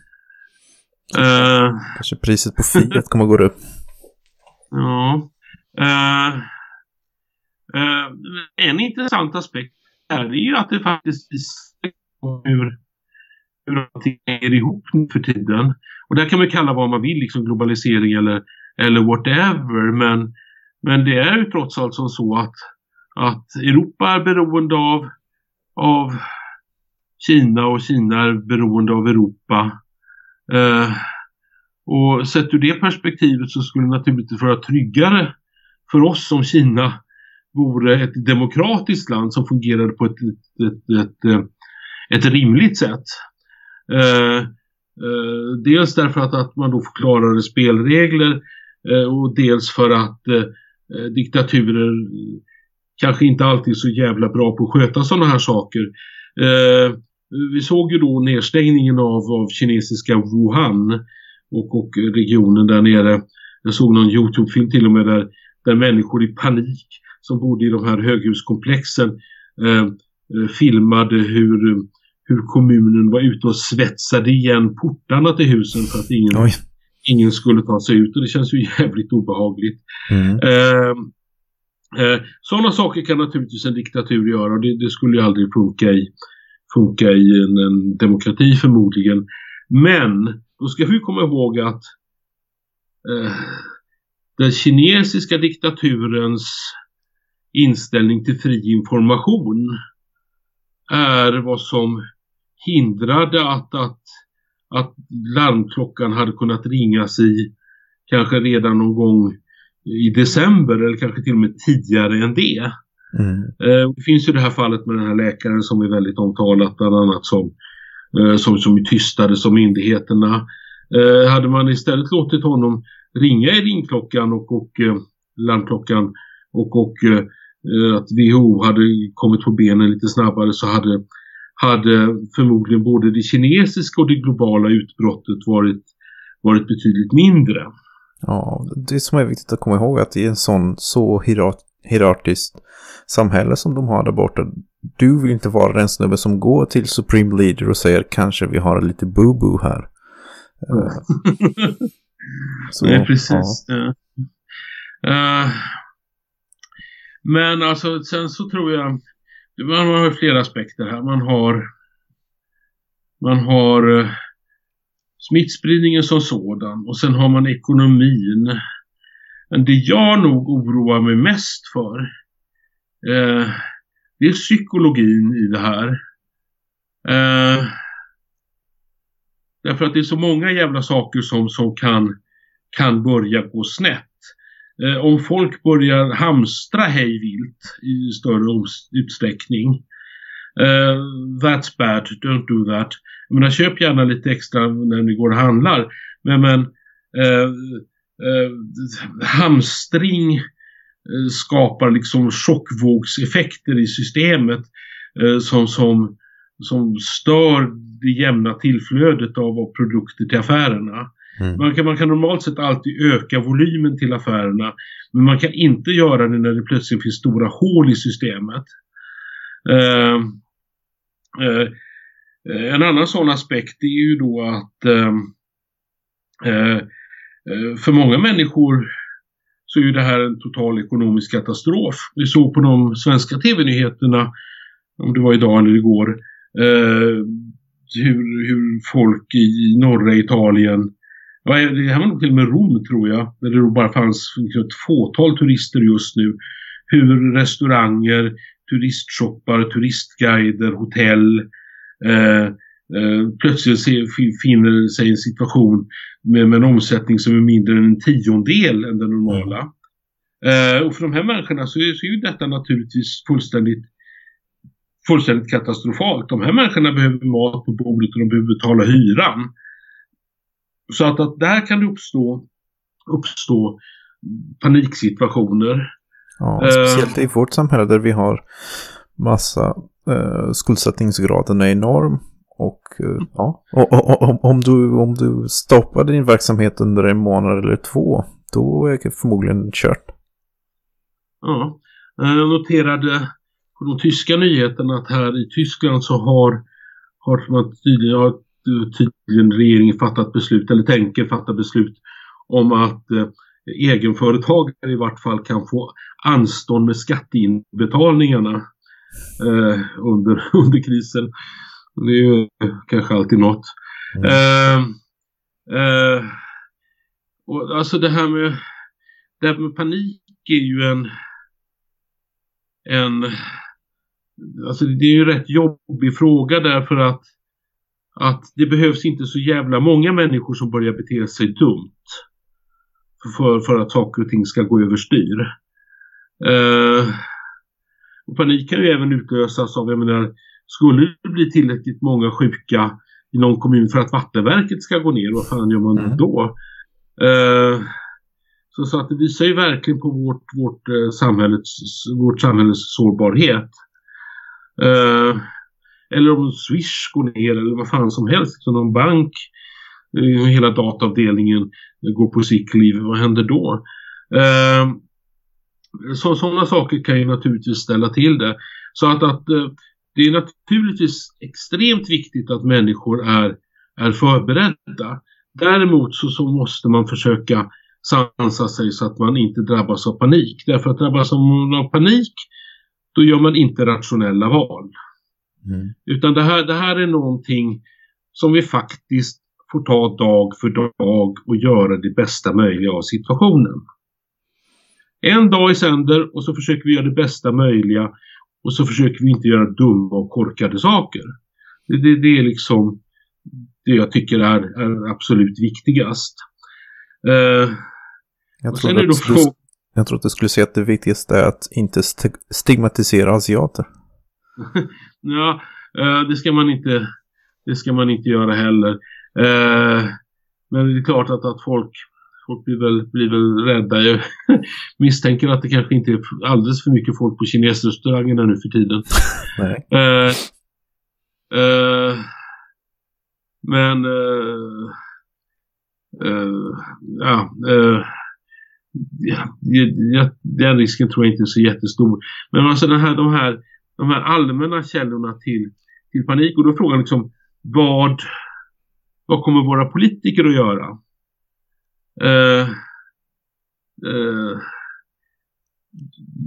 Uh, Kanske priset på Fiat kommer att gå upp. Ja. Uh, uh, en intressant aspekt är ju att det faktiskt hur, hur allting hänger ihop nu för tiden. Och där kan man kalla vad man vill, liksom globalisering eller, eller whatever. Men, men det är ju trots allt som så att, att Europa är beroende av av Kina och Kina är beroende av Europa. Eh, och sett ur det perspektivet så skulle det naturligtvis vara tryggare för oss om Kina vore ett demokratiskt land som fungerade på ett, ett, ett, ett, ett rimligt sätt. Eh, eh, dels därför att, att man då får klarare spelregler eh, och dels för att eh, eh diktaturer kanske inte alltid så jävla bra på att sköta sådana här saker. Eh, vi såg ju då nedstängningen av, av kinesiska Wuhan och, och regionen där nere. Jag såg någon Youtube-film till och med där, där människor i panik som bodde i de här höghuskomplexen eh, eh filmade hur, hur kommunen var ute och svetsade igen portarna till husen för att ingen, ingen skulle ta sig ut och det känns ju jävligt obehagligt. Mm. Eh, eh, sådana saker kan naturligtvis en diktatur göra och det, det skulle ju aldrig funka i, funka i en, en demokrati förmodligen. Men då ska vi komma ihåg att eh, den kinesiska diktaturens inställning till fri information är vad som hindrade att, att, att larmklockan hade kunnat ringas i kanske redan någon gång i december eller kanske till och med tidigare än det. Mm. Eh, det finns ju det här fallet med den här läkaren som är väldigt omtalat bland annat som, eh, som, som tystades av myndigheterna. Eh, hade man istället låtit honom ringa i ringklockan och, och larmklockan och, och att WHO hade kommit på benen lite snabbare så hade, hade förmodligen både det kinesiska och det globala utbrottet varit, varit betydligt mindre. Ja, det som är viktigt att komma ihåg att i en sån så hierarkiskt samhälle som de har där borta. Du vill inte vara den snubbe som går till Supreme Leader och säger kanske vi har lite boo-boo här. Mm. så, Nej, precis. Ja. Uh, men alltså sen så tror jag man har flera aspekter här. Man har man har eh, smittspridningen som sådan och sen har man ekonomin. Men det jag nog oroar mig mest för Eh, det är psykologin i det här. Eh, därför att det är så många jävla saker som, som kan, kan börja gå snett. Eh, om folk börjar hamstra hejvilt i större utsträckning. Eh, that's bad, don't do that. Jag menar, köp gärna lite extra när ni går och handlar. Men, men eh, eh, hamstring Eh, skapar liksom chockvågseffekter i systemet eh, som, som, som stör det jämna tillflödet av, av produkter till affärerna. Mm. Man, kan, man kan normalt sett alltid öka volymen till affärerna men man kan inte göra det när det plötsligt finns stora hål i systemet. Eh, eh, eh en annan sån aspekt är ju då att ehm, eh, eh, för många människor så är det här en total ekonomisk katastrof. Vi såg på de svenska tv-nyheterna, om det var idag eller igår, eh, hur, hur folk i norra Italien, ja, det här var nog till och med Rom tror jag, där det bara fanns liksom ett fåtal turister just nu. Hur restauranger, turistshoppar, turistguider, hotell eh, eh, plötsligt se, finner sig i en situation med, med, en omsättning som är mindre än en tiondel än den normala. Mm. Eh, och för de här människorna så är, så är ju detta naturligtvis fullständigt fullständigt katastrofalt. De här människorna behöver mat på bordet och de behöver betala hyran. Så att, att där kan det uppstå, uppstå paniksituationer. Ja, speciellt i vårt samhälle där vi har massa eh, skuldsättningsgraden är enorm. Och eh, ja, och, och, och, om, du, om du stoppar din verksamhet under en månad eller två, då är det förmodligen kört. Ja, jag noterade på de tyska nyheterna att här i Tyskland så har, har man tydligen, har tydligen regeringen fattat beslut, eller tänker fatta beslut om att eh, egenföretagare i vart fall kan få anstånd med skatteinbetalningarna eh, under, under krisen. Det är ju kanske alltid något. Mm. Uh, uh, och alltså det här med det här med panik är ju en en alltså det är ju en rätt jobbig fråga därför att att det behövs inte så jävla många människor som börjar bete sig dumt för, för att saker och ting ska gå överstyr. Och panik kan ju även utlösas av, jag menar, skulle det bli tillräckligt många sjuka i någon kommun för att vattenverket ska gå ner, vad fan gör man mm. då? Uh, Så, så att det visar ju verkligen på vårt, vårt, eh, samhällets, vårt samhällets sårbarhet. Eh, eller om Swish går ner eller vad fan som helst. Så någon bank, eh, hela dataavdelningen går på sickliv. Vad händer då? Eh, så, sådana saker kan ju naturligtvis ställa till det. Så att, att eh, det är naturligtvis extremt viktigt att människor är, är förberedda. Däremot så, så måste man försöka sansa sig så att man inte drabbas av panik. Därför att drabbas man av panik då gör man inte rationella val. Mm. Utan det här, det här är någonting som vi faktiskt får ta dag för dag och göra det bästa möjliga av situationen. En dag i sänder och så försöker vi göra det bästa möjliga och så försöker vi inte göra dumma och korkade saker. Det, det, det är liksom det jag tycker är, är absolut viktigast. Uh, jag, tror att skulle, jag tror att du skulle säga att det viktigaste är att inte st stigmatisera asiater. ja, uh, det ska man inte det ska man inte göra heller. Uh, men det är klart att, att folk folk blir väl, blir väl rädda. Jag misstänker att det kanske inte är alldeles för mycket folk på kinesrestaurangerna nu för tiden. Uh, men ja, ja, den risken tror jag inte är så jättestor. Men alltså den här, de, här, de här allmänna källorna till, till panik och då är frågan liksom vad, vad kommer våra politiker att göra? Uh, uh,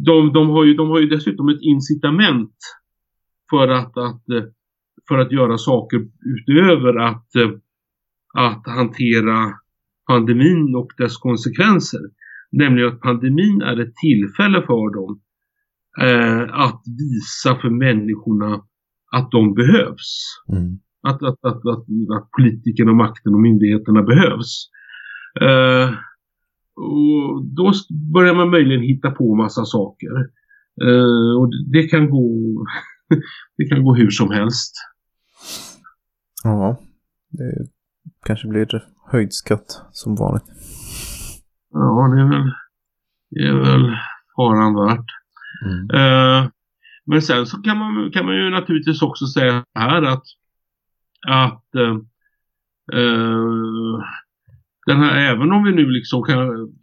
de, de, har ju, de har ju dessutom ett incitament för att, att, eh, för att göra saker utöver att, att hantera pandemin och dess konsekvenser. Nämligen att pandemin är ett tillfälle för dem eh, att visa för människorna att de behövs. Mm. Att, att, att, att, att politikerna, makten och myndigheterna behövs. Uh, och då börjar man möjligen hitta på massa saker. Uh, och det kan gå det kan gå hur som helst. Ja, det kanske blir höjd skatt som vanligt. Ja, det är väl, det är väl faran värt. Mm. Uh, men sen så kan man, kan man ju naturligtvis också säga här att, att uh, den här, även om vi nu liksom kan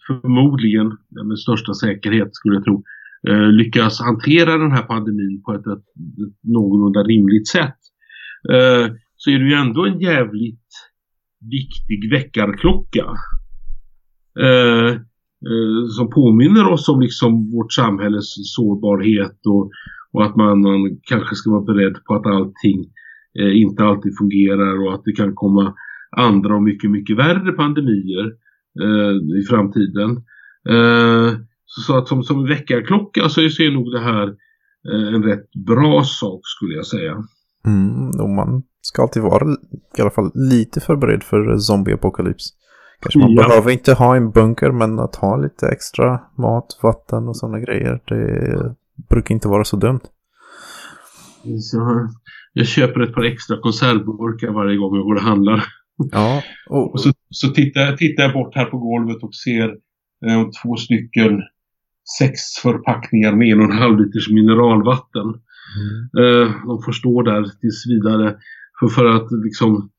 förmodligen med största säkerhet skulle jag tro eh, lyckas hantera den här pandemin på ett, ett, ett någorlunda rimligt sätt eh, så är det ju ändå en jävligt viktig väckarklocka eh, Eh, som påminner oss om liksom vårt samhälles sårbarhet och, och att man, man kanske ska vara beredd på att allting eh, inte alltid fungerar och att det kan komma andra och mycket, mycket värre pandemier eh, i framtiden. Eh, så, så, att som, som väckarklocka så är nog det här eh, en rätt bra sak skulle jag säga. Mm, och man ska alltid vara i alla fall lite förberedd för zombieapokalyps. Kanske man ja. behöver inte ha en bunker men att ha lite extra mat, vatten och sådana grejer det brukar inte vara så dumt. Så, jag köper ett par extra konservburkar varje gång jag går och handlar. Ja. Och, och så, så tittar, tittar jag bort här på golvet och ser eh, två stycken sex förpackningar med en och en halv liters mineralvatten. Mm. Eh, de får stå där tills vidare. För, för att liksom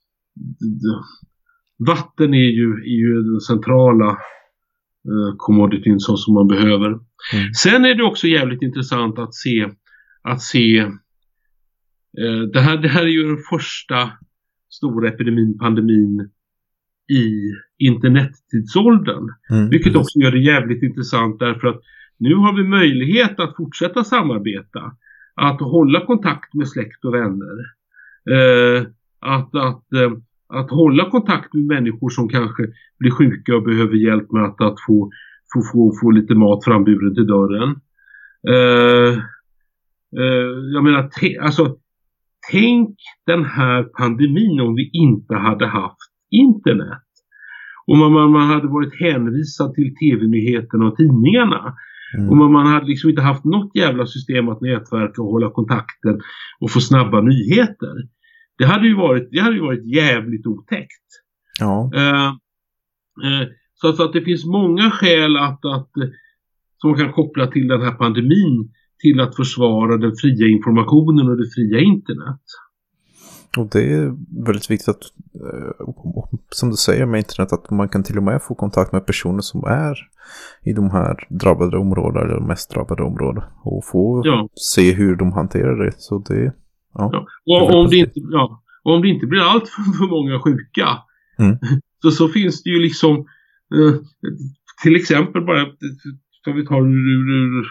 vatten är ju, är ju den centrala eh, commodityn som, som man behöver. Mm. Sen är det också jävligt intressant att se att se eh, det, här, det här är ju den första stora epidemin, pandemin i internettidsåldern. Mm, vilket också gör det jävligt intressant därför att nu har vi möjlighet att fortsätta samarbeta. Att hålla kontakt med släkt och vänner. Eh, att, att, eh, att hålla kontakt med människor som kanske blir sjuka och behöver hjälp med att, att få, få, få, få lite mat framburen till dörren. Eh, eh jag menar, alltså Tänk den här pandemin om vi inte hade haft internet. Och man, man, man hade varit hänvisad till tv-nyheterna och tidningarna. Mm. Och man, man hade liksom inte haft något jävla system att nätverka och hålla kontakten och få snabba nyheter. Det hade ju varit, det hade ju varit jävligt otäckt. Ja. Uh, uh, Så att, så att det finns många skäl att, att, som man kan koppla till den här pandemin till att försvara den fria informationen och det fria internet. Och det är väldigt viktigt att, eh, som du säger med internet, att man kan till och med få kontakt med personer som är i de här drabbade områdena, eller de mest drabbade områdena. Och få ja. se hur de hanterar det. Så det, ja. ja. Och, om det inte, ja. om det inte blir allt för, för många sjuka, mm. så, så finns det ju liksom, eh, till exempel bara, ska vi ta ur, ur, ur,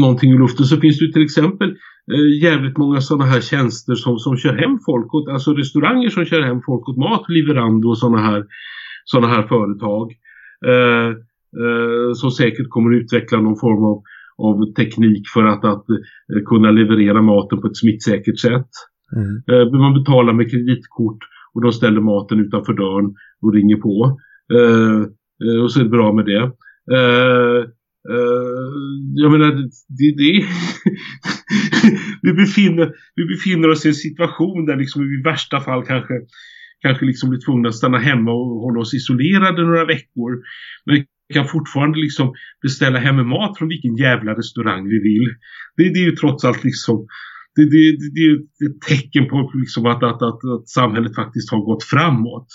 någonting ur luften, så finns det ju till exempel eh, jävligt många sådana här tjänster som, som kör hem folk åt, alltså restauranger som kör hem folk åt mat, Liverando och sådana här, såna här företag. Eh, eh, som säkert kommer att utveckla någon form av, av teknik för att, att eh, kunna leverera maten på ett smittsäkert sätt. Mm. Eh, man betalar med kreditkort och de ställer maten utanför dörren och ringer på. Eh, och så är det bra med det. Jag menar, det, det vi, befinner, vi befinner oss i en situation där liksom i värsta fall kanske, kanske liksom blir tvungna att stanna hemma och hålla oss isolerade några veckor. Men vi kan fortfarande liksom beställa hem mat från vilken jävla restaurang vi vill. Det, det är ju trots allt liksom det, det, det, är ett tecken på liksom att, att, att, att samhället faktiskt har gått framåt.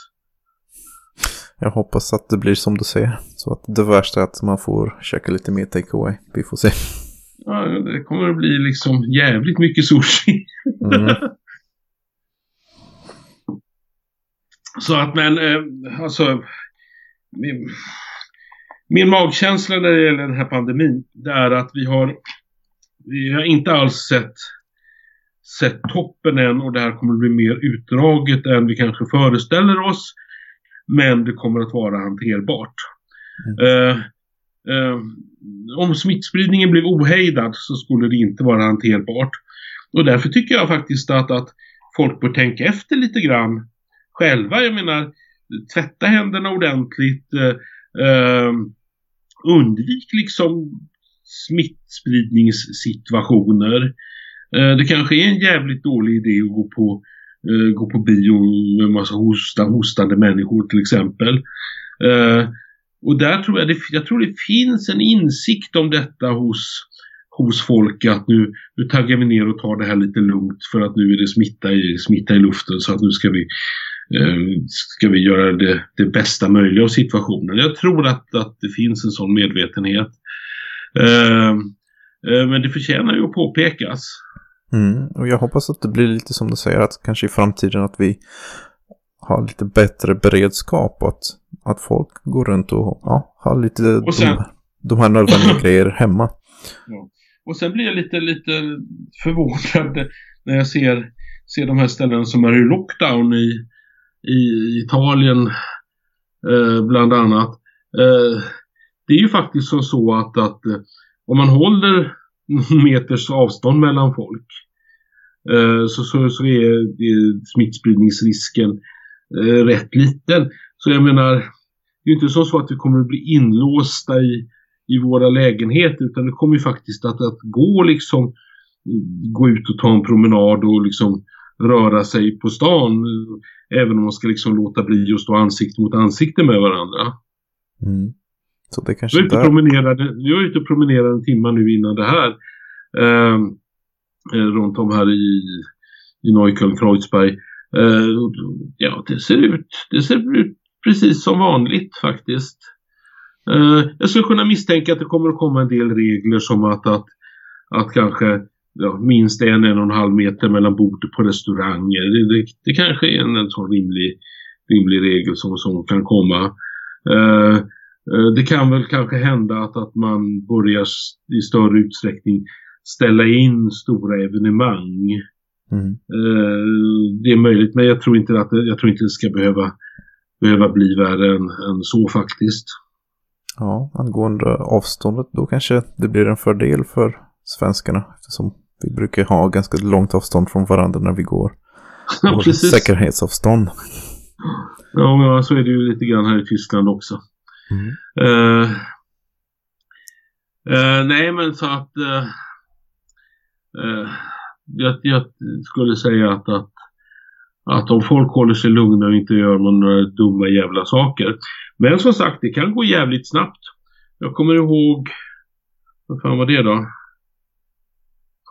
Jag hoppas att det blir som du säger. Så att det värsta är att man får käka lite mer takeaway. Vi får se. Ja, det kommer att bli liksom jävligt mycket sushi. Mm. Så att men, eh, alltså. Min, magkänsla när det gäller den här pandemin. Det är att vi har. Vi har inte alls sett sett toppen än och det här kommer att bli mer utdraget än vi kanske föreställer oss. Men det kommer att vara hanterbart. Mm. Uh, uh, om smittspridningen blev ohejdad så skulle det inte vara hanterbart. Och därför tycker jag faktiskt att, att folk bör tänka efter lite grann själva. Jag menar, tvätta händerna ordentligt. Uh, undvik liksom smittspridningssituationer. Eh, det kanske är en jävligt dålig idé att gå på eh, gå på bio med en massa hosta, hostande människor till exempel. Eh, och där tror jag det, jag tror det finns en insikt om detta hos, hos folk att nu, nu taggar vi ner och tar det här lite lugnt för att nu är det smitta i, smitta i luften så att nu ska vi ska vi göra det, det bästa möjliga av situationen. Jag tror att, att det finns en sån medvetenhet. Eh, eh men det förtjänar ju att påpekas. Mm, och jag hoppas att det blir lite som du säger, att kanske i framtiden att vi har lite bättre beredskap. Att, att folk går runt och ja, har lite och sen, de, de här nödvändiga grejer hemma. Ja. Och sen blir jag lite, lite förvånad när jag ser, ser de här ställena som är i lockdown i, i Italien eh, bland annat. Eh, det är ju faktiskt som så att, att eh, om man håller meters avstånd mellan folk så, så, så är, smittspridningsrisken rätt liten. Så jag menar, det är inte så att vi kommer att bli inlåsta i, i våra lägenheter utan det kommer ju faktiskt att, att gå liksom gå ut och ta en promenad och liksom röra sig på stan även om man ska liksom låta bli att stå ansikte mot ansikte med varandra. Mm. Så det kanske jag, är ute promenerade, jag är ute och promenerade en timme nu innan det här. Ehm, eh, runt om här i, i Neukölln, Kreuzberg. Eh, ja, det ser, ut, det ser ut precis som vanligt faktiskt. Eh, jag skulle kunna misstänka att det kommer att komma en del regler som att, att, att kanske ja, minst en, en och en halv meter mellan bord på restauranger. Det, det, det kanske är en, en sån rimlig, rimlig regel som, som kan komma. Uh, Eh, det kan väl kanske hända att, att man börjar i större utsträckning ställa in stora evenemang. Mm. Eh, det är möjligt men jag tror inte att jag tror inte det ska behöva, behöva bli värre än, än så faktiskt. Ja, angående avståndet då kanske det blir en fördel för svenskarna eftersom vi brukar ha ganska långt avstånd från varandra när vi går. Ja, precis. Säkerhetsavstånd. Ja, så är det ju lite grann här i Tyskland också. Mm. Uh, uh, nej, men så att uh, jag, jag, skulle säga att, att, att om folk håller sig lugna och inte gör några dumma jävla saker. Men som sagt, det kan gå jävligt snabbt. Jag kommer ihåg, vad fan var det då?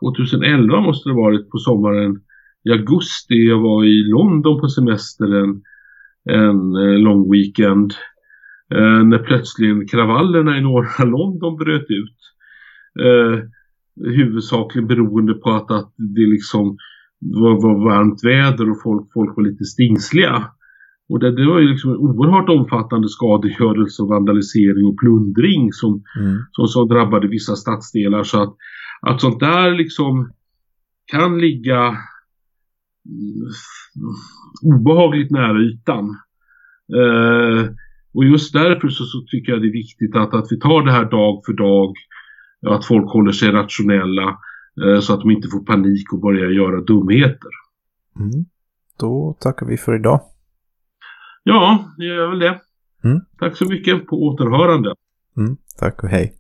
2011 måste det varit på sommaren. I augusti, jag var i London på semester en, en eh, lång weekend. Eh, när plötsligt kravallerna i norra London bröt ut. Eh, huvudsakligen beroende på att, att det liksom var, var varmt väder och folk, folk var lite stingsliga. Och det, det var ju liksom en oerhört omfattande skadegörelse och vandalisering och plundring som, mm. som, som drabbade vissa stadsdelar. Så att, att sånt där liksom kan ligga mm, obehagligt nära ytan. Eh, och just därför så, så, tycker jag det är viktigt att, att vi tar det här dag för dag. Att folk håller sig rationella eh, så att de inte får panik och börjar göra dumheter. Mm. Då tackar vi för idag. Ja, det gör väl det. Mm. Tack så mycket på återhörande. Mm. Tack och hej.